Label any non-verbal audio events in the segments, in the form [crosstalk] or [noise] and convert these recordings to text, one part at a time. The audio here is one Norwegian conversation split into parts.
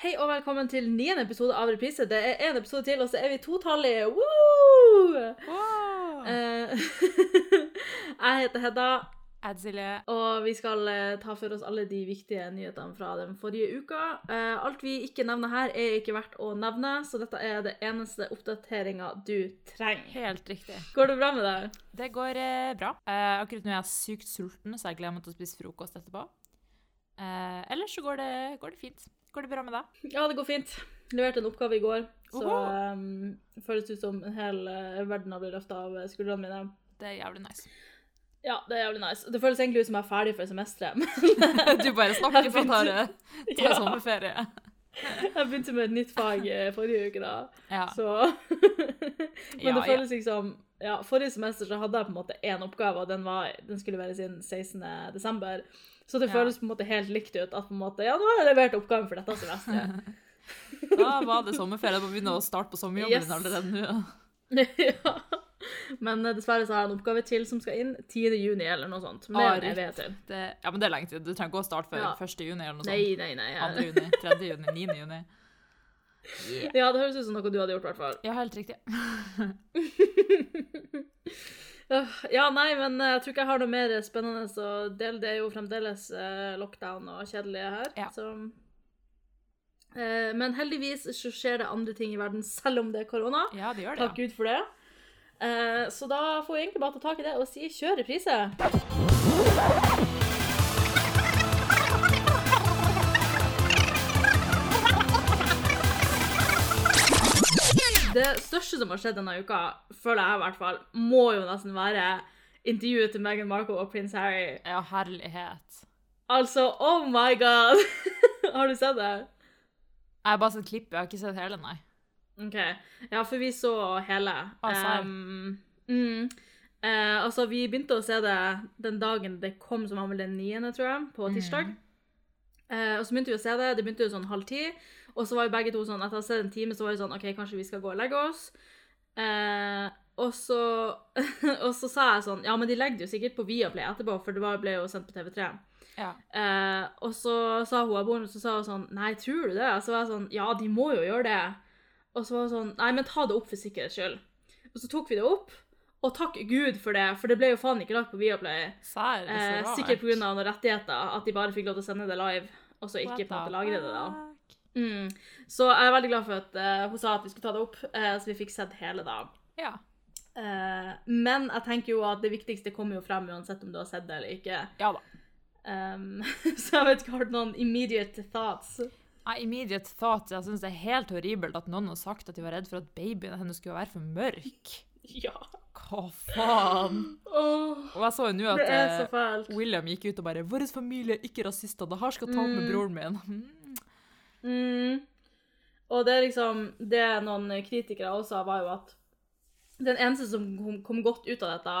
Hei og velkommen til niende episode av Reprise. Det er én episode til, og så er vi totallige. Woo! Wow. Eh, [laughs] jeg heter Hedda, Adzile. Og vi skal eh, ta for oss alle de viktige nyhetene fra den forrige uka. Eh, alt vi ikke nevner her, er ikke verdt å nevne, så dette er det eneste oppdateringa du trenger. Helt riktig. Går det bra med deg? Det går bra. Akkurat nå er jeg sykt sulten, så jeg gleder meg til å spise frokost etterpå. Ellers så går det, går det fint. Går det bra med deg? Ja, det går fint. Leverte en oppgave i går, så det um, føles ut som en hel uh, verden har blitt løfta av skuldrene mine. Det er jævlig nice. Ja, det er jævlig nice. Det føles egentlig ut som jeg er ferdig for semesteret. [laughs] Du bare snakker for å ta, ta Ja. sommerferie. [laughs] Jeg begynte med et nytt fag eh, forrige uke, da. Ja. Så [laughs] Men det føles liksom Ja, forrige semester så hadde jeg på en måte én oppgave, og den, var, den skulle være sin 16. Så det Ja. føles på en måte helt likt ut at på en måte Ja, nå har jeg levert oppgaven for dette semesteret. [laughs] Da var det sommerferie. Jeg må begynne å starte på sommerjobben Yes. din allerede nå. [laughs] ja. Men eh, dessverre så har jeg en oppgave til som skal inn 10. juni eller noe sånt. Mer Ah, evighet til. Det, ja, men det er lenge til. Du trenger ikke å starte før Ja. 1. juni eller noe Nei, sånt. nei, nei. 2. Jeg... juni, 3. juni, 9. juni. [laughs] Ja, det høres ut som noe du hadde gjort, i hvert fall. Ja, helt riktig. Ja, nei, men eh, jeg tror ikke jeg har noe mer spennende å dele. Det er jo fremdeles eh, lockdown og kjedelig her. Ja. Så. Eh, men heldigvis så skjer det andre ting i verden selv om det er korona. Ja, det gjør det. Takk Gud for det. Så da får vi egentlig bare ta tak i det og si kjør reprise. Det største som har skjedd denne uka, føler jeg i hvert fall, må jo nesten være intervjuet til Meghan Markle og prins Harry. Ja, herlighet. Altså, oh my god! [laughs] har du sett det? Jeg har bare sett klippet, jeg har ikke sett hele, nei. Ok, ja, for vi så hele. Ah. Um, mm, uh, altså, vi begynte å se det den dagen det kom, som var vel den niende, tror jeg, på tirsdag. Eh, og så begynte vi å se det, det begynte jo sånn halv ti, og så var jo begge to sånn, etter å ha sett en time, så var vi sånn, ok, kanskje vi skal gå og legge oss. Eh, og så, [laughs] og så sa jeg sånn, ja, men de legger det jo sikkert på Viaplay etterpå, for det var, ble jo sendt på TV3. Ja. Eh, og så sa hun aboren, så sa hun sånn Nei, tror du det? Og så var jeg sånn Ja, de må jo gjøre det. Og så var hun sånn Nei, men ta det opp for sikkerhets skyld. Og så tok vi det opp, og takk Gud for det, for det ble jo faen ikke lagt på Viaplay. Sær, det Eh, sikkert pga. noen rettigheter, at de bare fikk lov til å sende det live, og så ikke på en måte lagre det, da. Mm. Så jeg er veldig glad for at uh, hun sa at vi skulle ta det opp, uh, så vi fikk sett hele, da. Ja. Uh, men jeg tenker jo at det viktigste kommer jo frem uansett om du har sett det eller ikke. Ja da. Um, [laughs] så jeg vet ikke, har du noen immediate thoughts? Ja, immediate thoughts, jeg synes det er helt horribelt at noen har sagt at de var redd for at babyen hennes skulle være for mørk. [laughs] Ja. Hva faen? Oh, Og jeg så jo nå at. William gikk ut og bare 'Vår familie er ikke rasister, det her skal ta opp med Mm. broren min'. [laughs] Mm. Og det er liksom Det noen kritikere også sa, var jo at den eneste som kom, kom godt ut av dette,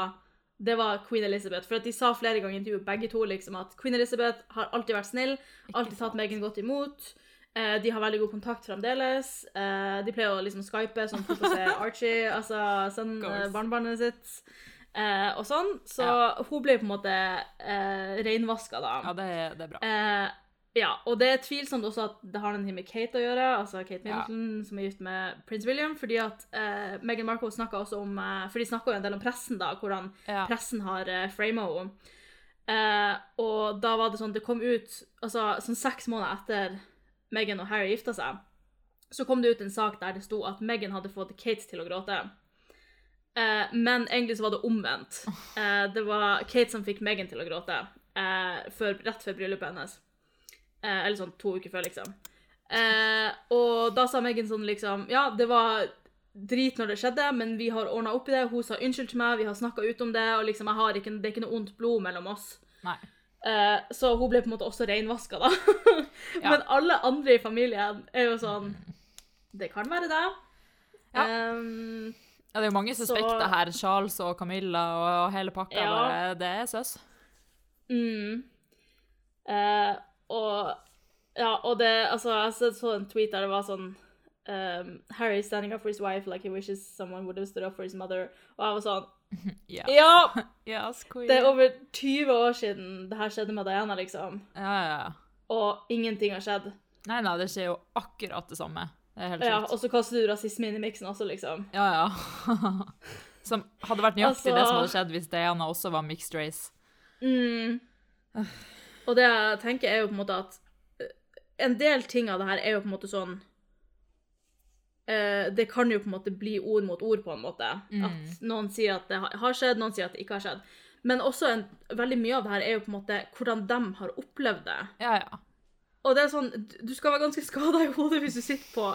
det var Queen Elizabeth. For at de sa flere ganger i intervjuet, begge to, liksom at Queen Elizabeth har alltid vært snill, alltid tatt Meghan godt imot. Eh, de har veldig god kontakt fremdeles. Eh, de pleier å liksom skype sånn for å se [laughs] Archie, altså course. eh, barnebarnet sitt, eh, og sånn. Så hun ble på en måte eh, reinvaska, da. Ja, det, det er bra. Eh, ja, og det er tvilsomt også at det har noe med Kate å gjøre, altså Kate Ja. Middleton, som er gift med prins William, fordi at eh, Meghan Markle snakka også om eh, For de snakka jo en del om pressen, da, hvordan Ja. pressen har uh, frama henne. Eh, og da var det sånn Det kom ut altså sånn seks måneder etter Meghan og Harry gifta seg, så kom det ut en sak der det sto at Meghan hadde fått Kate til å gråte. Eh, men egentlig så var det omvendt. [laughs] Eh, det var Kate som fikk Meghan til å gråte eh, før, rett før bryllupet hennes. Eh, eller sånn to uker før, liksom. Eh, og da sa Megan sånn liksom Ja, det var drit når det skjedde, men vi har ordna opp i det. Hun sa unnskyld til meg, vi har snakka ut om det, og liksom ikke, det er ikke noe ondt blod mellom oss. Nei. Eh, så hun ble på en måte også reinvaska, da. [laughs] Ja. Men alle andre i familien er jo sånn Det kan være det. Ja. Um, Ja, det er jo mange Så- suspekter her. Charles og Camilla og hele pakka. Ja. Bare, det er søs. Mm. Eh, og ja, og det Altså, jeg så- en tweet der det var sånn um, Harry standing up for his wife like he wishes someone would have stood up for his mother. Og jeg var sånn [laughs] Ja. Ja! [laughs] Yes. Det er over 20 år siden det her skjedde med Diana, liksom. Ja, ja, ja. Og ingenting har skjedd. Nei, nei, det skjer jo akkurat det samme. Det er helt Ja, og så kaster du rasisme inn i miksen også, liksom. Ja, ja. [laughs] Som hadde vært nøyaktig Altså- det som hadde skjedd hvis Diana også var mixed race. Mm. Og det jeg tenker er jo på en måte at eh, en del ting av det her er jo på en måte sånn eh, Det kan jo på en måte bli ord mot ord, på en måte. At noen sier at det har skjedd, noen sier at det ikke har skjedd. Men også en, veldig mye av det her er jo på en måte hvordan de har opplevd det. Ja, ja. Og det er sånn, du- skal være ganske skada i hodet hvis du sitter på,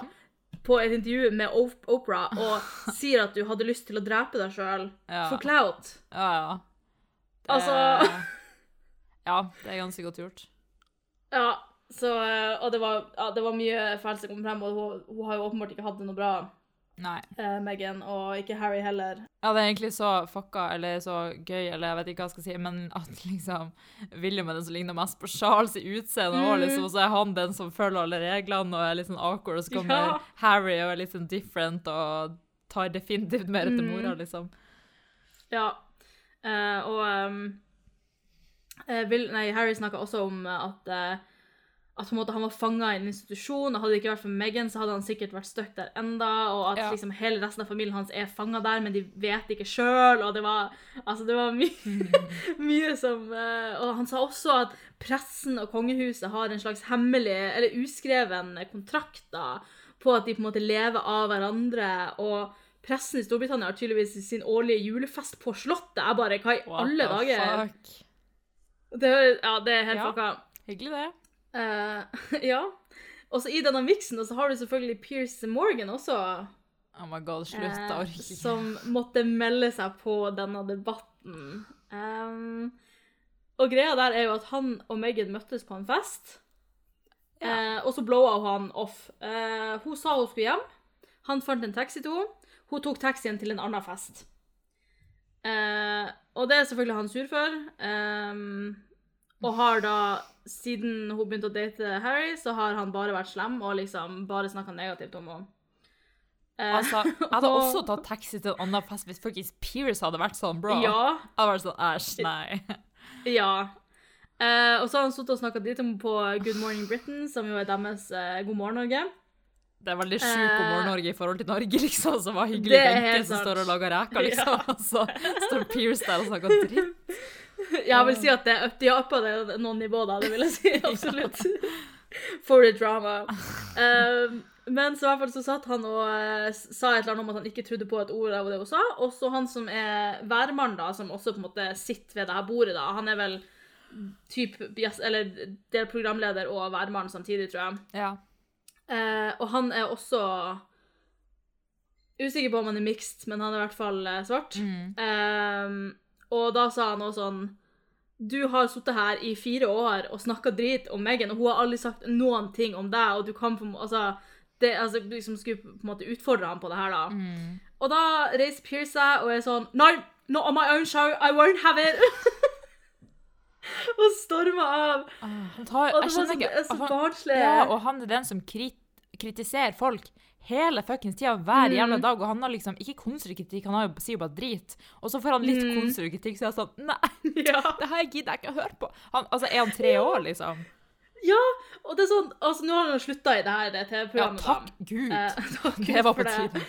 på et intervju med Opera Oprah og [laughs] sier at du hadde lyst til å drepe deg sjøl Ja. for clout. Ja, ja. Det- Altså- [laughs] Ja, det er ganske godt gjort. Ja, så, eh, og det var, ja, det var mye fælt som kom frem, og hun, hun har jo åpenbart ikke hatt det noe bra, Nei. eh, Meghan, og ikke Harry heller. Ja, det er egentlig så fucka, eller så gøy, eller jeg vet ikke hva jeg skal si, men at liksom William er den som ligner mest på Charles i utseende, og Mm. liksom, og så er han den som følger alle reglene og er litt sånn awkward, og så kommer Ja. Harry og er litt sånn different og tar definitivt mer etter Mm. mora, liksom. Ja, eh, og ehm, eh, Will, nei, Harry snakket også om eh, at, eh, at han var fanget i en institusjon, og hadde det ikke vært for Meghan, så hadde han sikkert vært stuck der enda, og at Ja. liksom hele resten av familien hans er fanget der, men de vet ikke selv, og det var, altså det var mye, [laughs] mye som, eh, og han sa også at pressen og kongehuset har en slags hemmelig, eller uskreven kontrakt da, på at de på en måte lever av hverandre, og pressen i Storbritannia har tydeligvis sin årlige julefest på slottet. Jeg bare, hva i What alle dager? fuck? Det, ja, det er helt Ja. fucka. Hyggelig, det. Uh, [laughs] ja. Og så i denne miksen så har du selvfølgelig Pierce Morgan også, Oh my god, slutt, eh, jeg orker ikke. som måtte melde seg på denne debatten. Um, og greia der er jo at han og Megan møttes på en fest, Ja. eh, og så blowa han off. Eh, hun sa hun skulle hjem, han fant en taxi til henne, hun tok taxien til en annen fest. Eh, og det er selvfølgelig han sur for. Eh, og har da, siden hun begynte å date Harry, så har han bare vært slem og liksom bare snakka negativt om henne. Eh, Altså, jeg hadde [laughs] og- også tatt taxi til en annen fest hvis fuckings Pierce hadde vært sånn bra. Ja. Jeg hadde vært sånn, æsj, nei. [laughs] Ja. Eh, og så har han sittet og snakka dritt om på Good Morning Britain, som jo er deres eh, God morgen Norge. Det er veldig sjukt på Eh, Nord-Norge i forhold til Norge, [laughs] liksom, som var hyggelig er Benke som står og lager reker, [laughs] liksom. Og så står Pierce der og snakker dritt. [laughs] Jeg vil si at det er de har uppa det noen nivå, da. Det vil jeg si. Absolutt. For the drama. Um, men så i hvert fall så satt han og uh, sa et eller annet om at han ikke trodde på et ord av det hun sa. Og så han som er værmann, da, som også på en måte sitter ved det her bordet, da. Han er vel typ, yes, eller delprogramleder og værmann samtidig, tror jeg. Ja. Eh, og han er også Usikker på om han er mixed, men han er i hvert fall eh, svart. Mm. Eh, og da sa han også sånn Du har sittet her i fire år og snakka drit om Megan, og hun har aldri sagt noen ting om deg, og du kan på Altså, det, altså liksom skulle på en måte utfordre ham på det her, da. Mm. Og da reiser Pierce seg og er sånn Nei, not on my own show. I won't have it. [laughs] [laughs] og stormer av. Ah, Han tar, Og det var så, ikke det er så barnslig. Ja, og han er den som krit, kritiserer folk hele fuckings tida, hver Mm. jævla dag, og han har liksom ikke konstruktiv kritikk, han har jo, sier jo bare drit. Og så får han litt Mm. konstruktiv kritikk, så er jeg sånn Nei, [laughs] ja. det her gidder jeg ikke å høre på. Han, altså, er han tre år, liksom? ja, og det er sånn Altså, nå har han slutta i det her det Ja, TV-programmet. takk Gud. Eh, [laughs] takk det var på tide.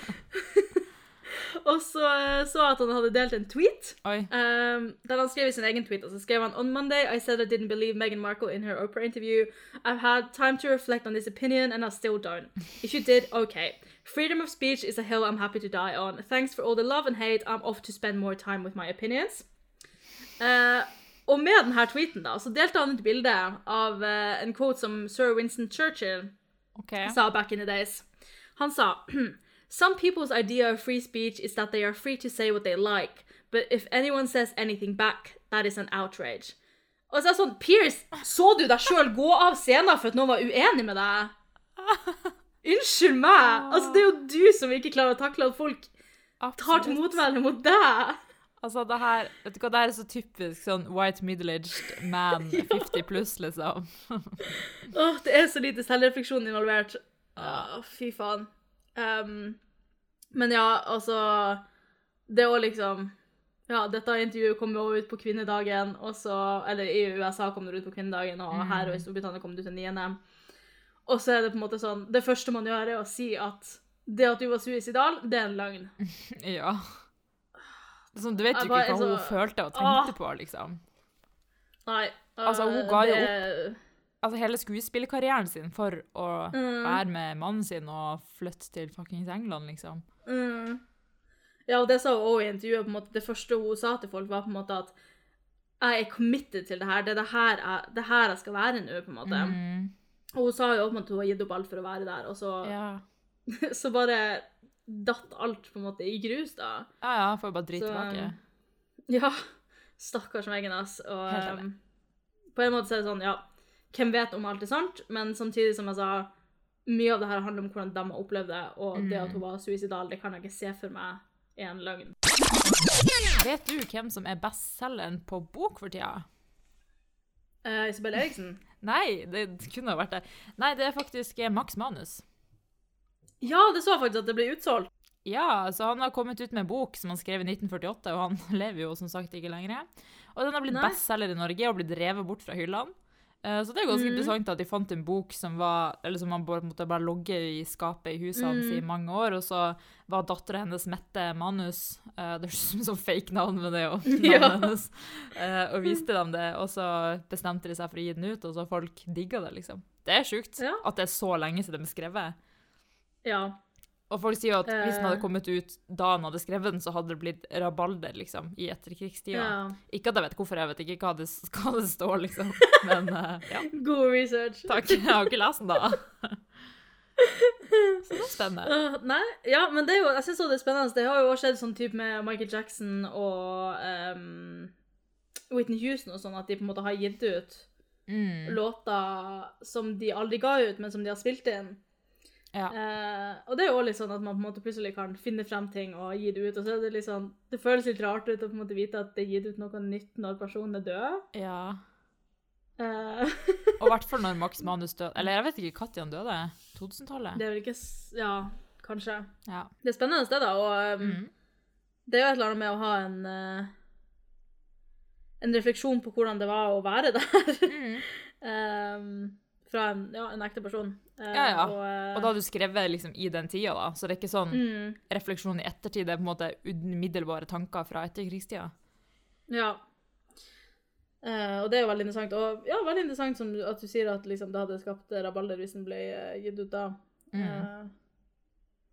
[laughs] Og så eh, så at han hadde delt en tweet Oi. um, der han skrev i sin egen tweet. Og så skrev han On Monday I said I didn't believe Meghan Markle in her Oprah interview. I've had time to reflect on this opinion and I still don't. If you did, okay. Freedom of speech is a hill I'm happy to die on. Thanks for all the love and hate. I'm off to spend more time with my opinions. Uh, og med denne tweeten da, så delte han et bilde av uh, en quote som Sir Winston Churchill okay. sa back in the days. Han sa [clears throat] Some people's idea of free speech is that they are free to say what they like, but if anyone says anything back, that is an outrage. Og så er det sånn, Pierce, så du deg sjøl gå av scenen for at noen var uenig med deg? [laughs] Unnskyld meg! Altså, det er jo du som ikke klarer å takle at folk tar til motmæle mot deg. Altså, det her Vet du hva, det her er så typisk sånn white middle-aged man [laughs] 50 pluss, liksom. Åh, det er så lite selvrefleksjon involvert. Åh, fy faen. Um, men ja, altså Det å liksom Ja, dette intervjuet kom jo ut på kvinnedagen, og så Eller i USA kom det ut på kvinnedagen, og her og i Storbritannia kom det ut den 9. og så er det på en måte sånn Det første man gjør, er å si at det at du var suicidal, det er en løgn. [laughs] Ja. Sånn, du vet jo ikke hva hun så- følte og tenkte på, liksom. Nei. Altså, hun øh, ga jo det- Altså, hele skuespillerkarrieren sin for å Mm. være med mannen sin og flytte til fuckings England, liksom. Mm. Ja, og det sa hun også i intervjuet. på en måte, Det første hun sa til folk, var på en måte at jeg er committed til det her. Det er det her jeg, det her jeg skal være nå, på en måte. Mm. Og hun sa jo åpent at hun har gitt opp alt for å være der, og så, Ja. [laughs] så bare datt alt på en måte i grus, da. ja, ja, får bare drite tilbake. [laughs] Ja. Stakkars Megan, ass. Og um, på en måte så er det sånn, ja, hvem vet om alt er sant, men samtidig som jeg sa, mye av det her handler om hvordan de har opplevd det, og det at hun var suicidal, det kan jeg ikke se for meg er en løgn. Vet du hvem som er bestselgeren på bok for tida? Uh, Isabel Eriksen? [laughs] Nei, det kunne ha vært det. Nei, det er faktisk eh, Max Manus. Ja, det så faktisk at det ble utsolgt. Ja, så han har kommet ut med en bok som han skrev i 1948, og han [laughs] lever jo som sagt ikke lenger. Og den har blitt bestselger i Norge og blitt revet bort fra hyllene. Eh, Så det er ganske mm. interessant at de fant en bok som var Eller som man bare måtte bare logge i skapet i huset hans i Mhm. mange år, og så var dattera hennes Mette Manus uh, Det høres ut som fake navn, men det er jo [laughs] navnet Ja. hennes. Eh, Og viste dem det, og så bestemte de seg for å gi den ut, og så folk digga det, liksom. Det er sjukt Ja. at det er så lenge siden de er skrevet. Ja. Og folk sier jo at hvis den hadde Eh. kommet ut da han hadde skrevet den, så hadde det blitt rabalder, liksom, i etterkrigstida. ja. Ikke at jeg vet hvorfor, jeg vet ikke hva det, [laughs] hva det står, liksom. [laughs] Men uh, ja, God research. takk. Jeg har ikke lest den, da. [laughs] Så det er spennende. Uh, nei, ja, men det er jo, jeg synes det er spennende. Det har jo også skjedd sånn type med Michael Jackson og um, Whitney Houston og sånn, at de på en måte har gitt ut Mm. låter som de aldri ga ut, men som de har spilt inn. Ja. Eh, og det er jo også litt sånn at man på en måte plutselig kan finne frem ting og gi det ut, og så er det litt sånn, det føles litt rart ut å på en måte vite at det er gitt ut noe nytt når personen er død. ja. Eh, [laughs] Og i hvert fall når Max Manus døde. Eller jeg vet ikke når han døde. 2000-tallet? det er vel ikke, ja, kanskje. Ja. Det er spennende sted da, og um, Mm. det er jo et eller annet med å ha en, uh, en refleksjon på hvordan det var å være [laughs] der. Mm. um, fra en, ja, en ekte person. Eh, Ja, ja. Og, eh, Og da hadde du skrevet liksom i den tida, da, så det er ikke sånn mm, refleksjon i ettertid. Det er på en måte umiddelbare tanker fra etterkrigstida. Ja. Eh, og det er jo veldig interessant. Og ja, veldig interessant som at du sier at liksom, det hadde skapt rabalder hvis den ble eh, gitt ut da. Mm. Eh,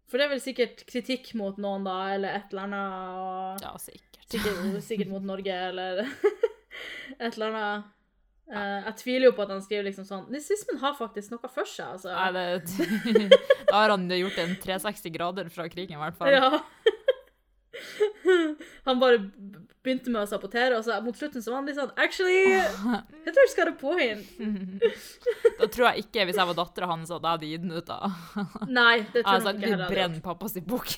for det er vel sikkert kritikk mot noen da, eller et eller annet. Og Ja, sikkert. sikkert, sikkert mot [laughs] Norge, eller [laughs] et eller annet. Eh, jeg tviler jo på at han skriver liksom sånn Nazismen har faktisk noe for seg, altså. Nei, det, [laughs] da har han gjort en 360 grader fra krigen, i hvert fall. Ja. [laughs] han bare begynte med å sabotere, og så mot slutten så var han litt sånn Actually, Hitler's got a point. Da tror jeg ikke, hvis jeg var dattera hans, at jeg hadde gitt den ut. da. [laughs] Nei, det tror jeg sagt nok ikke heller. brenn pappas bok.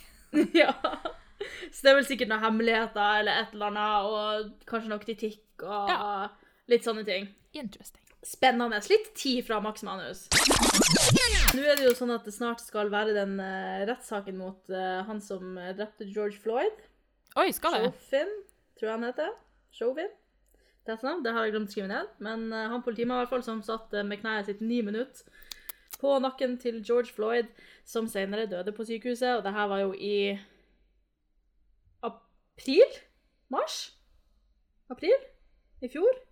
ja. Så det er vel sikkert noen hemmeligheter eller et eller annet, og kanskje noe kritikk og Ja. Litt sånne ting. Interesting. Spennende. Litt tid fra Max Manus. Nå er det jo sånn at det snart skal være den uh, rettssaken mot uh, han som eh, drepte George Floyd. Oi, skal det? Chauvin, tror jeg han heter. Chauvin. Det, sånn. det har jeg glemt å skrive ned. Men uh, han politimannen i hvert fall som satt med kneet sitt ni minutter på nakken til George Floyd, som senere døde på sykehuset. Og det her var jo i april? Mars? April? I fjor?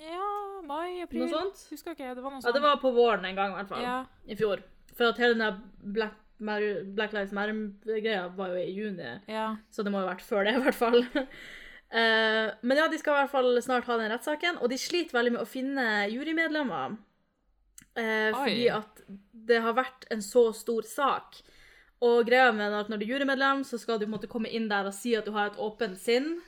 Ja, mai, april. Noe sånt? Husker ikke, det var noe sånt. Ja, det var på våren en gang, i hvert fall. Ja. I fjor. For at hele den Black, Mar- Black Lives Matter-greia var jo i juni. ja. Så det må jo ha vært før det, i hvert fall. uh, [laughs] men ja, de skal i hvert fall snart ha den rettssaken, og de sliter veldig med å finne jurymedlemmer. Uh, fordi at det har vært en så stor sak. Og greia med at når du er jurymedlem, så skal du på en måte komme inn der og si at du har et åpent sinn,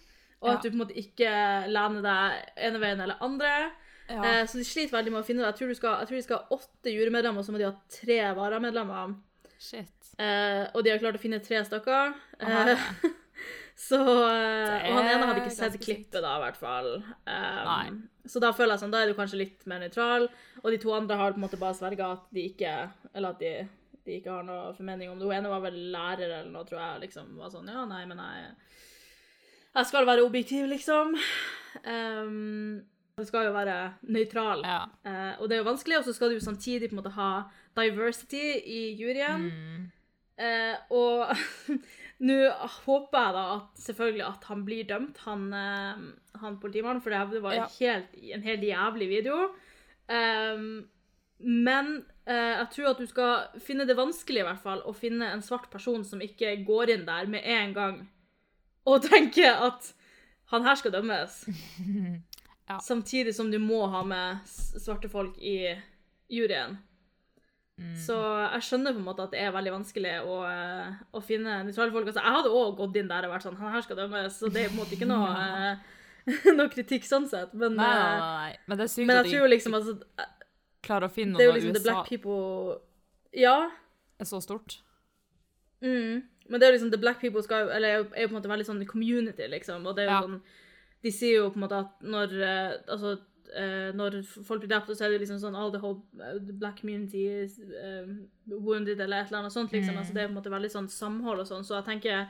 og Ja. at du på en måte ikke lener deg ene veien eller andre. Eh, så de sliter veldig med å finne det. Jeg tror, du skal, jeg tror de skal ha åtte jurymedlemmer, så må de ha tre varamedlemmer. Shit. Eh, og de har klart å finne tre stykker. Eh, [laughs] så, eh, og han ene hadde ikke sett klippet, da, i hvert fall. Um. Så da føler jeg sånn, da er du kanskje litt mer nøytral. Og de to andre har på en måte bare sverga at de ikke Eller at de, de ikke har noe formening om det. Hun ene var vel lærer eller noe, tror jeg. liksom var sånn, Ja, nei, men jeg Jeg skal være objektiv, liksom. Um, Det skal jo være nøytral. Ja. Uh, og det er jo vanskelig, og så skal du samtidig på en måte ha diversity i juryen. Mm. Uh, og [laughs] nå håper jeg da at selvfølgelig at han blir dømt, han, uh, han politimannen, for det var Ja. en, helt, en helt jævlig video. Um, men uh, jeg tror at du skal finne det vanskelig i hvert fall å finne en svart person som ikke går inn der med en gang og tenker at han her skal dømmes. [laughs] Ja. Samtidig som du må ha med svarte folk i juryen. Mm. Så jeg skjønner på en måte at det er veldig vanskelig å, eh, å finne nøytrale folk. Altså, jeg hadde òg gått inn der og vært sånn Han her skal dømmes, så det er på en måte ikke noe, eh, [laughs] noe kritikk sånn sett. Men, Nei, nei, eh, nei, nei. Men det er sykt men jeg tror jo liksom altså, klarer å finne Det er jo liksom the USA black people Ja. er så stort. Mm. Men det er jo liksom the black people skal Eller er jo, på en måte veldig sånn community, liksom. Og det er jo Ja. sånn De sier jo på en måte at når eh, Altså eh, når folk blir drept, så er det liksom sånn All the whole eh, black community is wounded, eller et eller annet sånt, liksom. Mm. Altså, det er på en måte veldig sånn samhold og sånn, så jeg tenker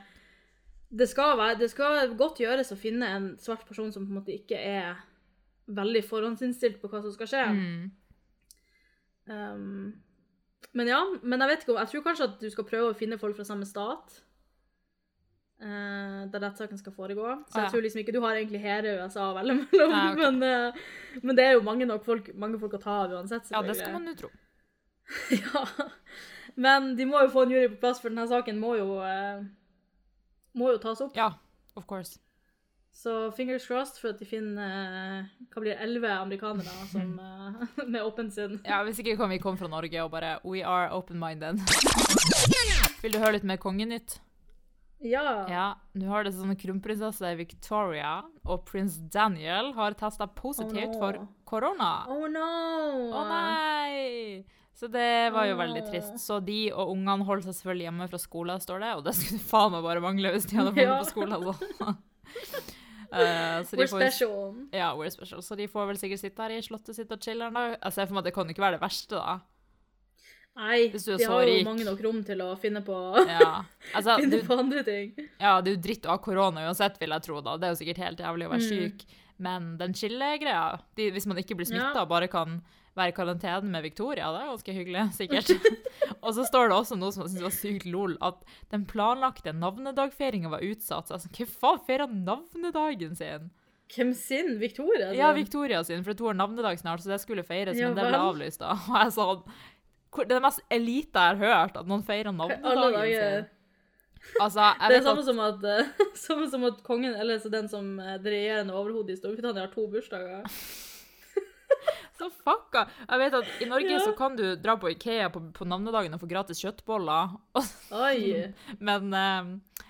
det skal, være, det skal godt gjøres å finne en svart person som på en måte ikke er veldig forhåndsinnstilt på hva som skal skje. Mm. Um, men ja, men jeg vet ikke om Jeg tror kanskje at du skal prøve å finne folk fra samme stat. Uh, der rettssaken skal foregå. Så Ah, jeg tror liksom ikke du har egentlig hele USA å velge mellom. Nei, okay. men, uh, men det er jo mange nok folk, mange folk å ta av uansett. Ja, det skal man jo tro. [laughs] ja. Men de må jo få en jury på plass, for denne saken må jo, uh, må jo tas opp. Ja, of course. Så fingers crossed for at de finner eh, hva blir det, elleve amerikanere som, [laughs] eh, [laughs] med åpen sinn. Ja, Hvis ikke kan vi komme fra Norge og bare We are open-minded. [laughs] Vil du høre litt mer kongenytt? Ja. Ja, nå har det sånn kronprinsesse Victoria og prins Daniel har testa positivt Oh, no. for korona. Oh no! Å nei! Så det var jo veldig trist. Så de og ungene holder seg selvfølgelig hjemme fra skolen, står det. Og det skulle faen meg bare mangle hvis de hadde vært Ja. på skolen. Altså. Så de We're får- special. Ja, we're special. Så de får vel sikkert sitte her i slottet sitt og chille en dag. Jeg ser for meg at det kan ikke være det verste, da. Nei, de så har jo mange nok rom til å finne på, Ja. Altså, [laughs] finne du, på andre ting. ja, det er jo dritt å ha korona uansett, vil jeg tro, da. Det er jo sikkert helt jævlig å være Mm. syk. Men den chille-greia, de- hvis man ikke blir smitta Ja. bare kan være i karantene med Victoria, det er ganske hyggelig, [laughs] sikkert. [laughs] og så står det også noe som jeg syns var sykt lol, at den planlagte navnedagfeiringa var utsatt. Så jeg sånn, hva faen feirer navnedagen sin? Hvem sin? Victoria? Ja. Victoria sin, for hun har navnedag snart, så det skulle feires, Ja men det ble avlyst da. [laughs] Og jeg sa hvor- det er det mest elite jeg har hørt, at noen feirer navnedagen sin. Altså, Det er samme at som at, samme som at kongen, eller så den som eh, det regjerende overhodet i Storbritannia, har to bursdager. [laughs] Så fucka! Jeg vet at i Norge Ja. så kan du dra på Ikea på, på navnedagen og få gratis kjøttboller. [laughs] Oi! Men eh,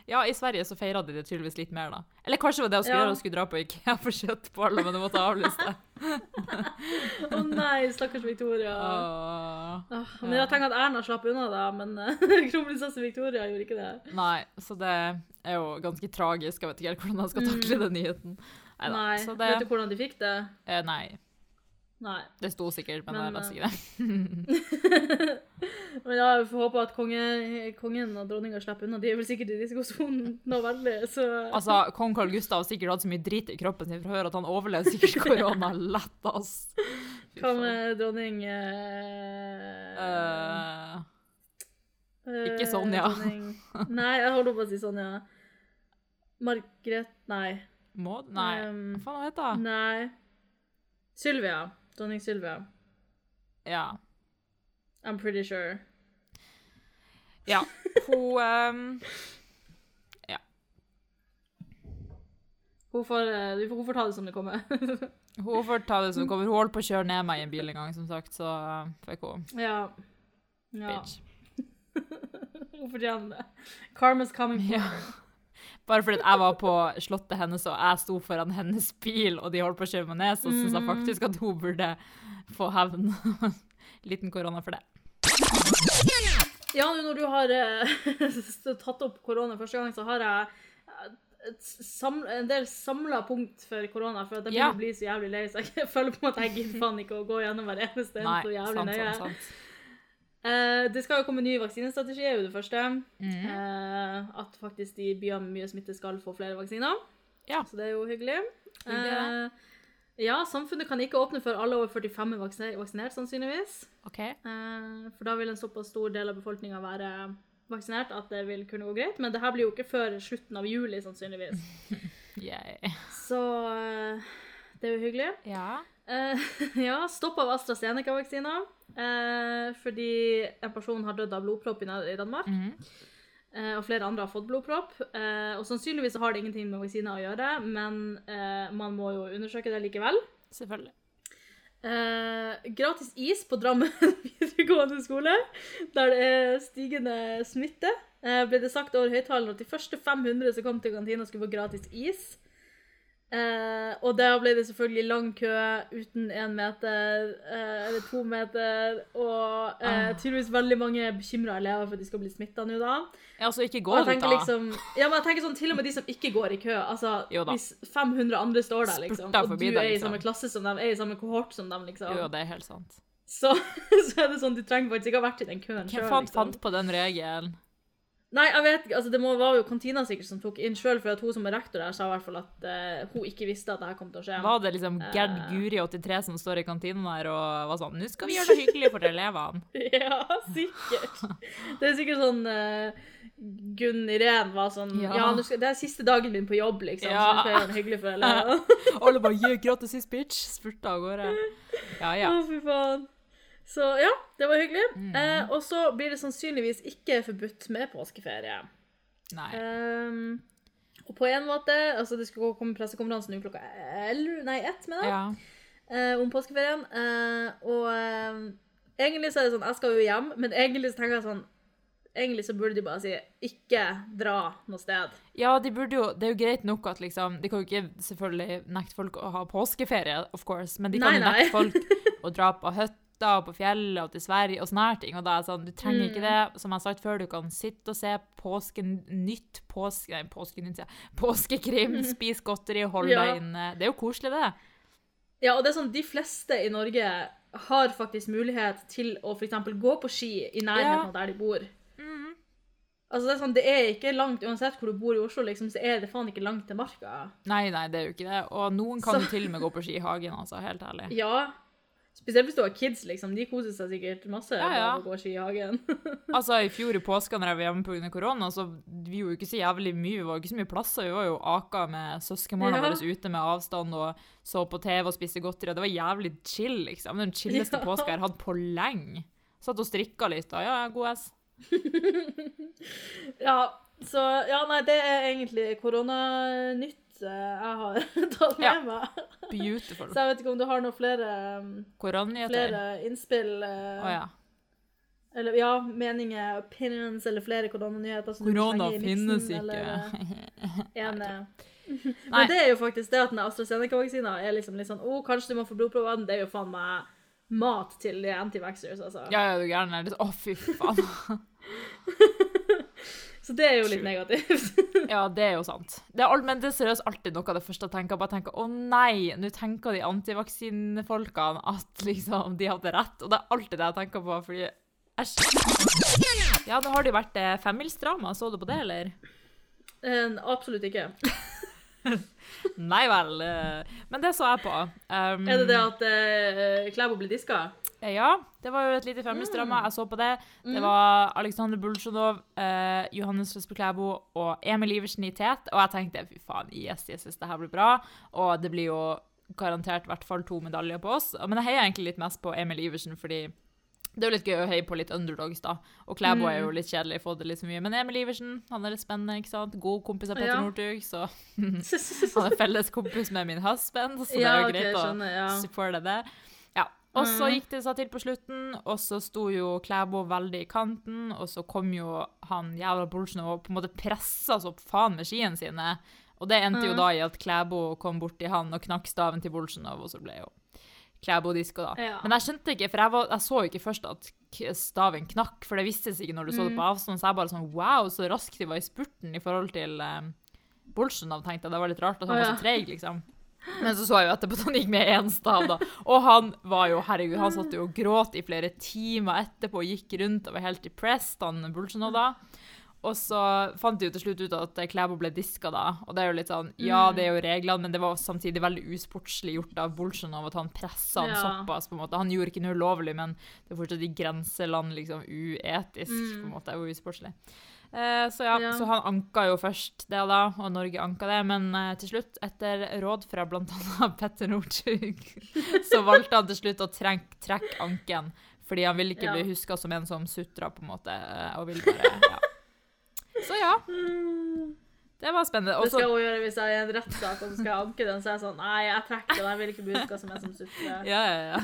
ja, i Sverige så feira de det tydeligvis litt mer, da. Eller kanskje det var det hun skulle Ja. gjøre, hun skulle dra på Ikea for kjøttboller, men hun måtte avlyse det. [laughs] Å nei, stakkars Victoria. Oh, oh, men jeg tenker at Erna slapp unna, da, men eh, kronprinsesse Victoria gjorde ikke det. Nei, så det er jo ganske tragisk. Jeg vet ikke helt hvordan jeg skal takle den nyheten. Neida, Mm. Nei, Så det, Vet du hvordan de fikk det? eh, nei, Nei. det sto sikkert, men, Men, jeg vet ikke det. [laughs] Men ja, vi får håpe at konge, kongen og dronninga slipper unna. De er vel sikkert i risikosonen nå veldig, så Altså, Kong Carl Gustav har sikkert hatt så mye drit i kroppen sin fra før at han overlever sikkert [laughs] korona lett, ass. Hva med dronning eh, uh, eh, ikke Sonja. dronning- [laughs] Nei, jeg holder på å si Sonja. Margret Nei. Maud? Nei, Um, hva faen heter hun? Nei. Sylvia. Dronning Sylvia. Ja. I'm pretty sure. ja. [laughs] Hun Ja. Hun får, eh, hun får ta det som det kommer. [laughs] Hun får ta det som kommer. Hun holdt på å kjøre ned meg i en bil en gang, som sagt, så eh, fikk hun ja. ja. bitch. [laughs] Hun fortjener det. Karma's coming Ja. Bare fordi jeg var på slottet hennes og jeg sto foran hennes bil, og de holdt på å kjøre meg ned, så syns jeg Mhm. faktisk at hun burde få hevn. [laughs] Liten korona for det. Ja, når du har eh, [laughs] tatt opp korona første gang, så har jeg eh, et sam en del samla punkt for korona. For at jeg Ja. å bli så jævlig lei, så jeg [laughs] føler på en måte jeg gidder faen ikke å gå gjennom hver eneste en så jævlig sant, nøye. sant, sant. Eh, det skal jo komme ny vaksinestrategi, er jo det første. Mm. Eh, at faktisk de byene med mye smitte skal få flere vaksiner. Ja. Så det er jo hyggelig. Hyggelig, Eh, Ja, samfunnet kan ikke åpne før alle over 45 er vaksine- vaksinert, sannsynligvis. Okay. Eh, for da vil en såpass stor del av befolkninga være vaksinert at det vil kunne gå greit. Men det her blir jo ikke før slutten av juli, sannsynligvis. [laughs] Yay. Så eh, det er jo hyggelig. Ja. [laughs] Ja, stopp av AstraZeneca-vaksina. Eh, fordi en person har dødd av blodpropp i Danmark. Mm. Mhm. Eh, og flere andre har fått blodpropp. Eh, og sannsynligvis har det ingenting med vaksiner å gjøre, men eh, man må jo undersøke det likevel. Selvfølgelig. Eh, gratis is på Drammen [laughs] videregående skole, der det er stigende smitte. Eh, ble det sagt over høyttaleren at de første 500 som kom til kantina, skulle få gratis is. Eh, og da ble det selvfølgelig lang kø uten én meter eh, eller to meter. Og eh, Ah. tydeligvis veldig mange bekymra elever for at de skal bli smitta nå da. Ja, så ikke går gå ut, da. liksom, ja, men jeg tenker sånn, Til og med de som ikke går i kø. altså Hvis 500 andre står der, liksom, og du er i liksom. samme klasse som dem, er i samme kohort som dem, liksom, Jo, det er helt sant. så, [laughs] så er det sånn, du trenger faktisk ikke ha vært i den køen Hvem sjøl. fant, Liksom. fant på den regelen? Nei, jeg vet altså det må, var jo kantina sikkert som tok inn sjøl, for at hun som er rektor der, sa i hvert fall at uh, hun ikke visste at det her kom til å skje. Var det liksom Gerd Eh. Guri 83 som står i kantina der og var sånn Nå skal vi gjøre det [laughs] hyggelig for elevene. Ja, sikkert. Det er sikkert sånn uh, Gunn Irén var sånn Ja. Ja, skal, det er siste dagen min på jobb, liksom. Ja. Så skal jeg gjøre det hyggelig for elevene. [laughs] Alle bare yeah, gratis is, bitch! Spurta av gårde. Ja, ja. Å, fy faen. Så ja, det var hyggelig. Mm. Eh, og så blir det sannsynligvis ikke forbudt med påskeferie. Nei. Ehm, og på en måte Altså, det skulle komme pressekonferanse nå klokka 11, nei, ett, mener jeg, Ja. eh, om påskeferien. Eh, og eh, egentlig så er det sånn Jeg skal jo hjem, men egentlig så tenker jeg sånn Egentlig så burde de bare si 'ikke dra noe sted'. ja, de burde jo Det er jo greit nok at liksom De kan jo ikke selvfølgelig nekte folk å ha påskeferie, of course, men de kan Nei, jo nekte folk [laughs] å dra på hytta og på fjellet og til Sverige og sånne her ting. Og da er det sånn, du trenger Mm. ikke det. Som jeg har sagt før, du kan sitte og se påsken nytt påske... Nei, påskenytt, ja. Påskekrim, [laughs] spise godteri, holde Ja. deg inne. Det er jo koselig, det. Ja, og det er sånn, De fleste i Norge har faktisk mulighet til å f.eks. gå på ski i nærheten Ja. av der de bor. Mhm. Altså, Det er sånn, det er ikke langt, uansett hvor du bor i Oslo, liksom, så er det faen ikke langt til marka. Nei, nei, det er jo ikke det. Og noen kan Så- jo til og med gå på ski i hagen, altså. Helt ærlig. Ja. Spesielt hvis du har kids, liksom. De koser seg sikkert masse Ja, ja. Går ski i hagen. [laughs] Altså, I fjor i påska når jeg var hjemme pga. korona, så vi gjorde jo ikke så jævlig mye. Vi var jo ikke så mye plasser. Vi var jo aka med søskenbarna Ja. våre ute med avstand og så på TV og spiste godteri. og Det var jævlig chill, liksom. Den chilleste Ja. påska jeg har hatt på lenge. Satt og strikka litt. da. Ja, god ass. [laughs] ja, så Ja, nei, det er egentlig koronanytt jeg har [laughs] tatt med Ja. meg. Beautiful. Så jeg vet ikke om du har noen flere, um, flere innspill uh, oh, ja. Eller ja, meninger, opinions eller flere koronanyheter Korona finnes ikke. eller, eh, [laughs] eh. Nei. Men det er jo faktisk det at den AstraZeneca-vaksina er liksom litt sånn Å, kanskje du må få blodprøve. Det er jo faen meg mat til de antivaxxers, altså. Ja, ja, du gæren. Å, fy faen. [laughs] Så det er jo litt negativt. [laughs] Ja, det er jo sant. Det er, alt- men det er seriøst alltid noe av det første jeg tenker. Bare tenker, å nei, nå tenker de antivaksinefolkene at [laughs] liksom de hadde rett. Og det er alltid det jeg tenker på, fordi Æsj. Ja, nå har det jo vært eh, femmilsdrama. Så du på det, eller? En, absolutt ikke. [laughs] Nei vel. eh, Men det så jeg på. Um, Er det det at uh, Klæbo blir diska? Ja, det var jo et lite femmilsdrama. Jeg så på det. Det var Aleksandr Bulsjunov, eh, Johannes Vesper Klæbo og Emil Iversen i tet. Og jeg tenkte fy faen, yes, yes, yes, det her blir bra. Og det blir jo garantert i hvert fall to medaljer på oss. Men jeg heier egentlig litt mest på Emil Iversen, fordi det er jo litt gøy å heie på litt underdogs, da. Og Klæbo er jo litt kjedelig, Få det litt så mye. Men Emil Iversen, han er litt spennende, ikke sant? God kompis av Petter Ja. Northug, så [laughs] [laughs] han er felles kompis med min husband, så det er jo greit å skjønner. Ja. supporte det. Og så Mhm. gikk det seg til på slutten, og så sto jo Klæbo veldig i kanten, og så kom jo han jævla Bolsjen og på en måte pressa så faen med skiene sine. Og det endte jo Mhm. da i at Klæbo kom borti han og knakk staven til Bolsjenov, og så ble jo Klæbo disko, da. Ja. Men jeg skjønte ikke, for jeg, var, jeg så jo ikke først at staven knakk, for det vistes ikke når du så det på Mhm. avstand, så jeg bare sånn wow, så raskt de var i spurten i forhold til um, Bolsjenov, tenkte jeg. Det var litt rart at han var så treig, liksom. Men så så jeg jo etterpå at han gikk med én stav, da. Og han var jo, herregud, han satt jo og gråt i flere timer etterpå og gikk rundt og var helt depressed, han Bolsjenov da. Og så fant de jo til slutt ut at Klæbo ble diska da, og det er jo litt sånn Ja, Mm. det er jo reglene, men det var samtidig veldig usportslig gjort av Bolsjunov at han pressa han Ja. såpass, på en måte. Han gjorde ikke noe ulovlig, men det er fortsatt i grenseland liksom uetisk, Mm. på en måte, og usportslig. Eh, så ja, Ja. så han anka jo først det da, og Norge anka det, men eh, til slutt, etter råd fra annet [laughs] Petter Northug, så valgte han til slutt å trekke trekke anken, fordi han ville ikke Ja. bli huska som en som sutra, på en måte, eh, og ville bare Ja. Så ja, det var spennende. Det skal hun gjøre hvis jeg er i en rettssak og skal jeg anke den. Så er jeg sånn Nei, jeg trekker den. Jeg vil ikke bli huska som en som sutrer. Ja, ja, ja.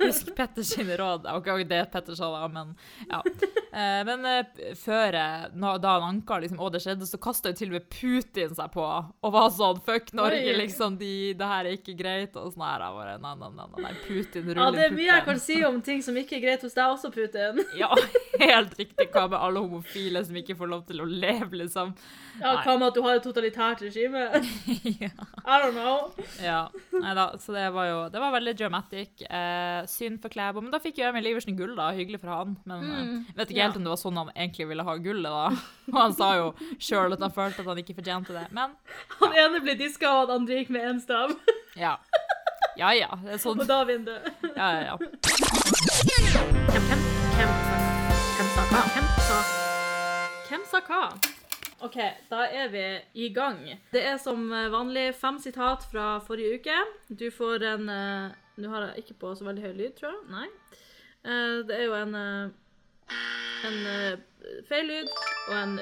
Husk Petters råd. Ok, okay det er Petter sa da, men ja. Eh, men eh, før, eh, da han anka liksom, og det skjedde, så kasta jo til og med Putin seg på og var sånn Fuck Norge, liksom. De, det her er ikke greit. Og sånn her. Jeg bare, nei, nei, nei, nei, Putin Ja, det er mye jeg kan si om ting som ikke er greit hos deg også, Putin. [laughs] Ja, helt riktig. Hva med alle homofile som ikke får lov til å leve, liksom? Ja, Hva med at du har et totalitært regime? [laughs] ja. I don't know. Ja, nei da, så det var jo det var veldig dramatic. Eh, synd for Klæbo. Men da fikk jo Emil Iversen gull, da. Hyggelig for han. Men eh, Mm, vet ikke ja. helt om det var sånn han egentlig ville ha gullet, da. [laughs] Og han sa jo sjøl at han følte at han ikke fortjente det. Men [laughs] Han ene ble diska, og han andre gikk med én stav. [laughs] ja. Ja ja, det er sånn. Og da vinner du. Ja, ja, ja. Hvem, hvem, hvem, hvem sa hva? Hvem sa, hvem sa hva? OK, da er vi i gang. Det er som vanlig fem sitat fra forrige uke. Du får en eh, Nå har jeg ikke på så veldig høy lyd, tror jeg. Nei. Eh, Det er jo en eh, en eh, feil lyd og en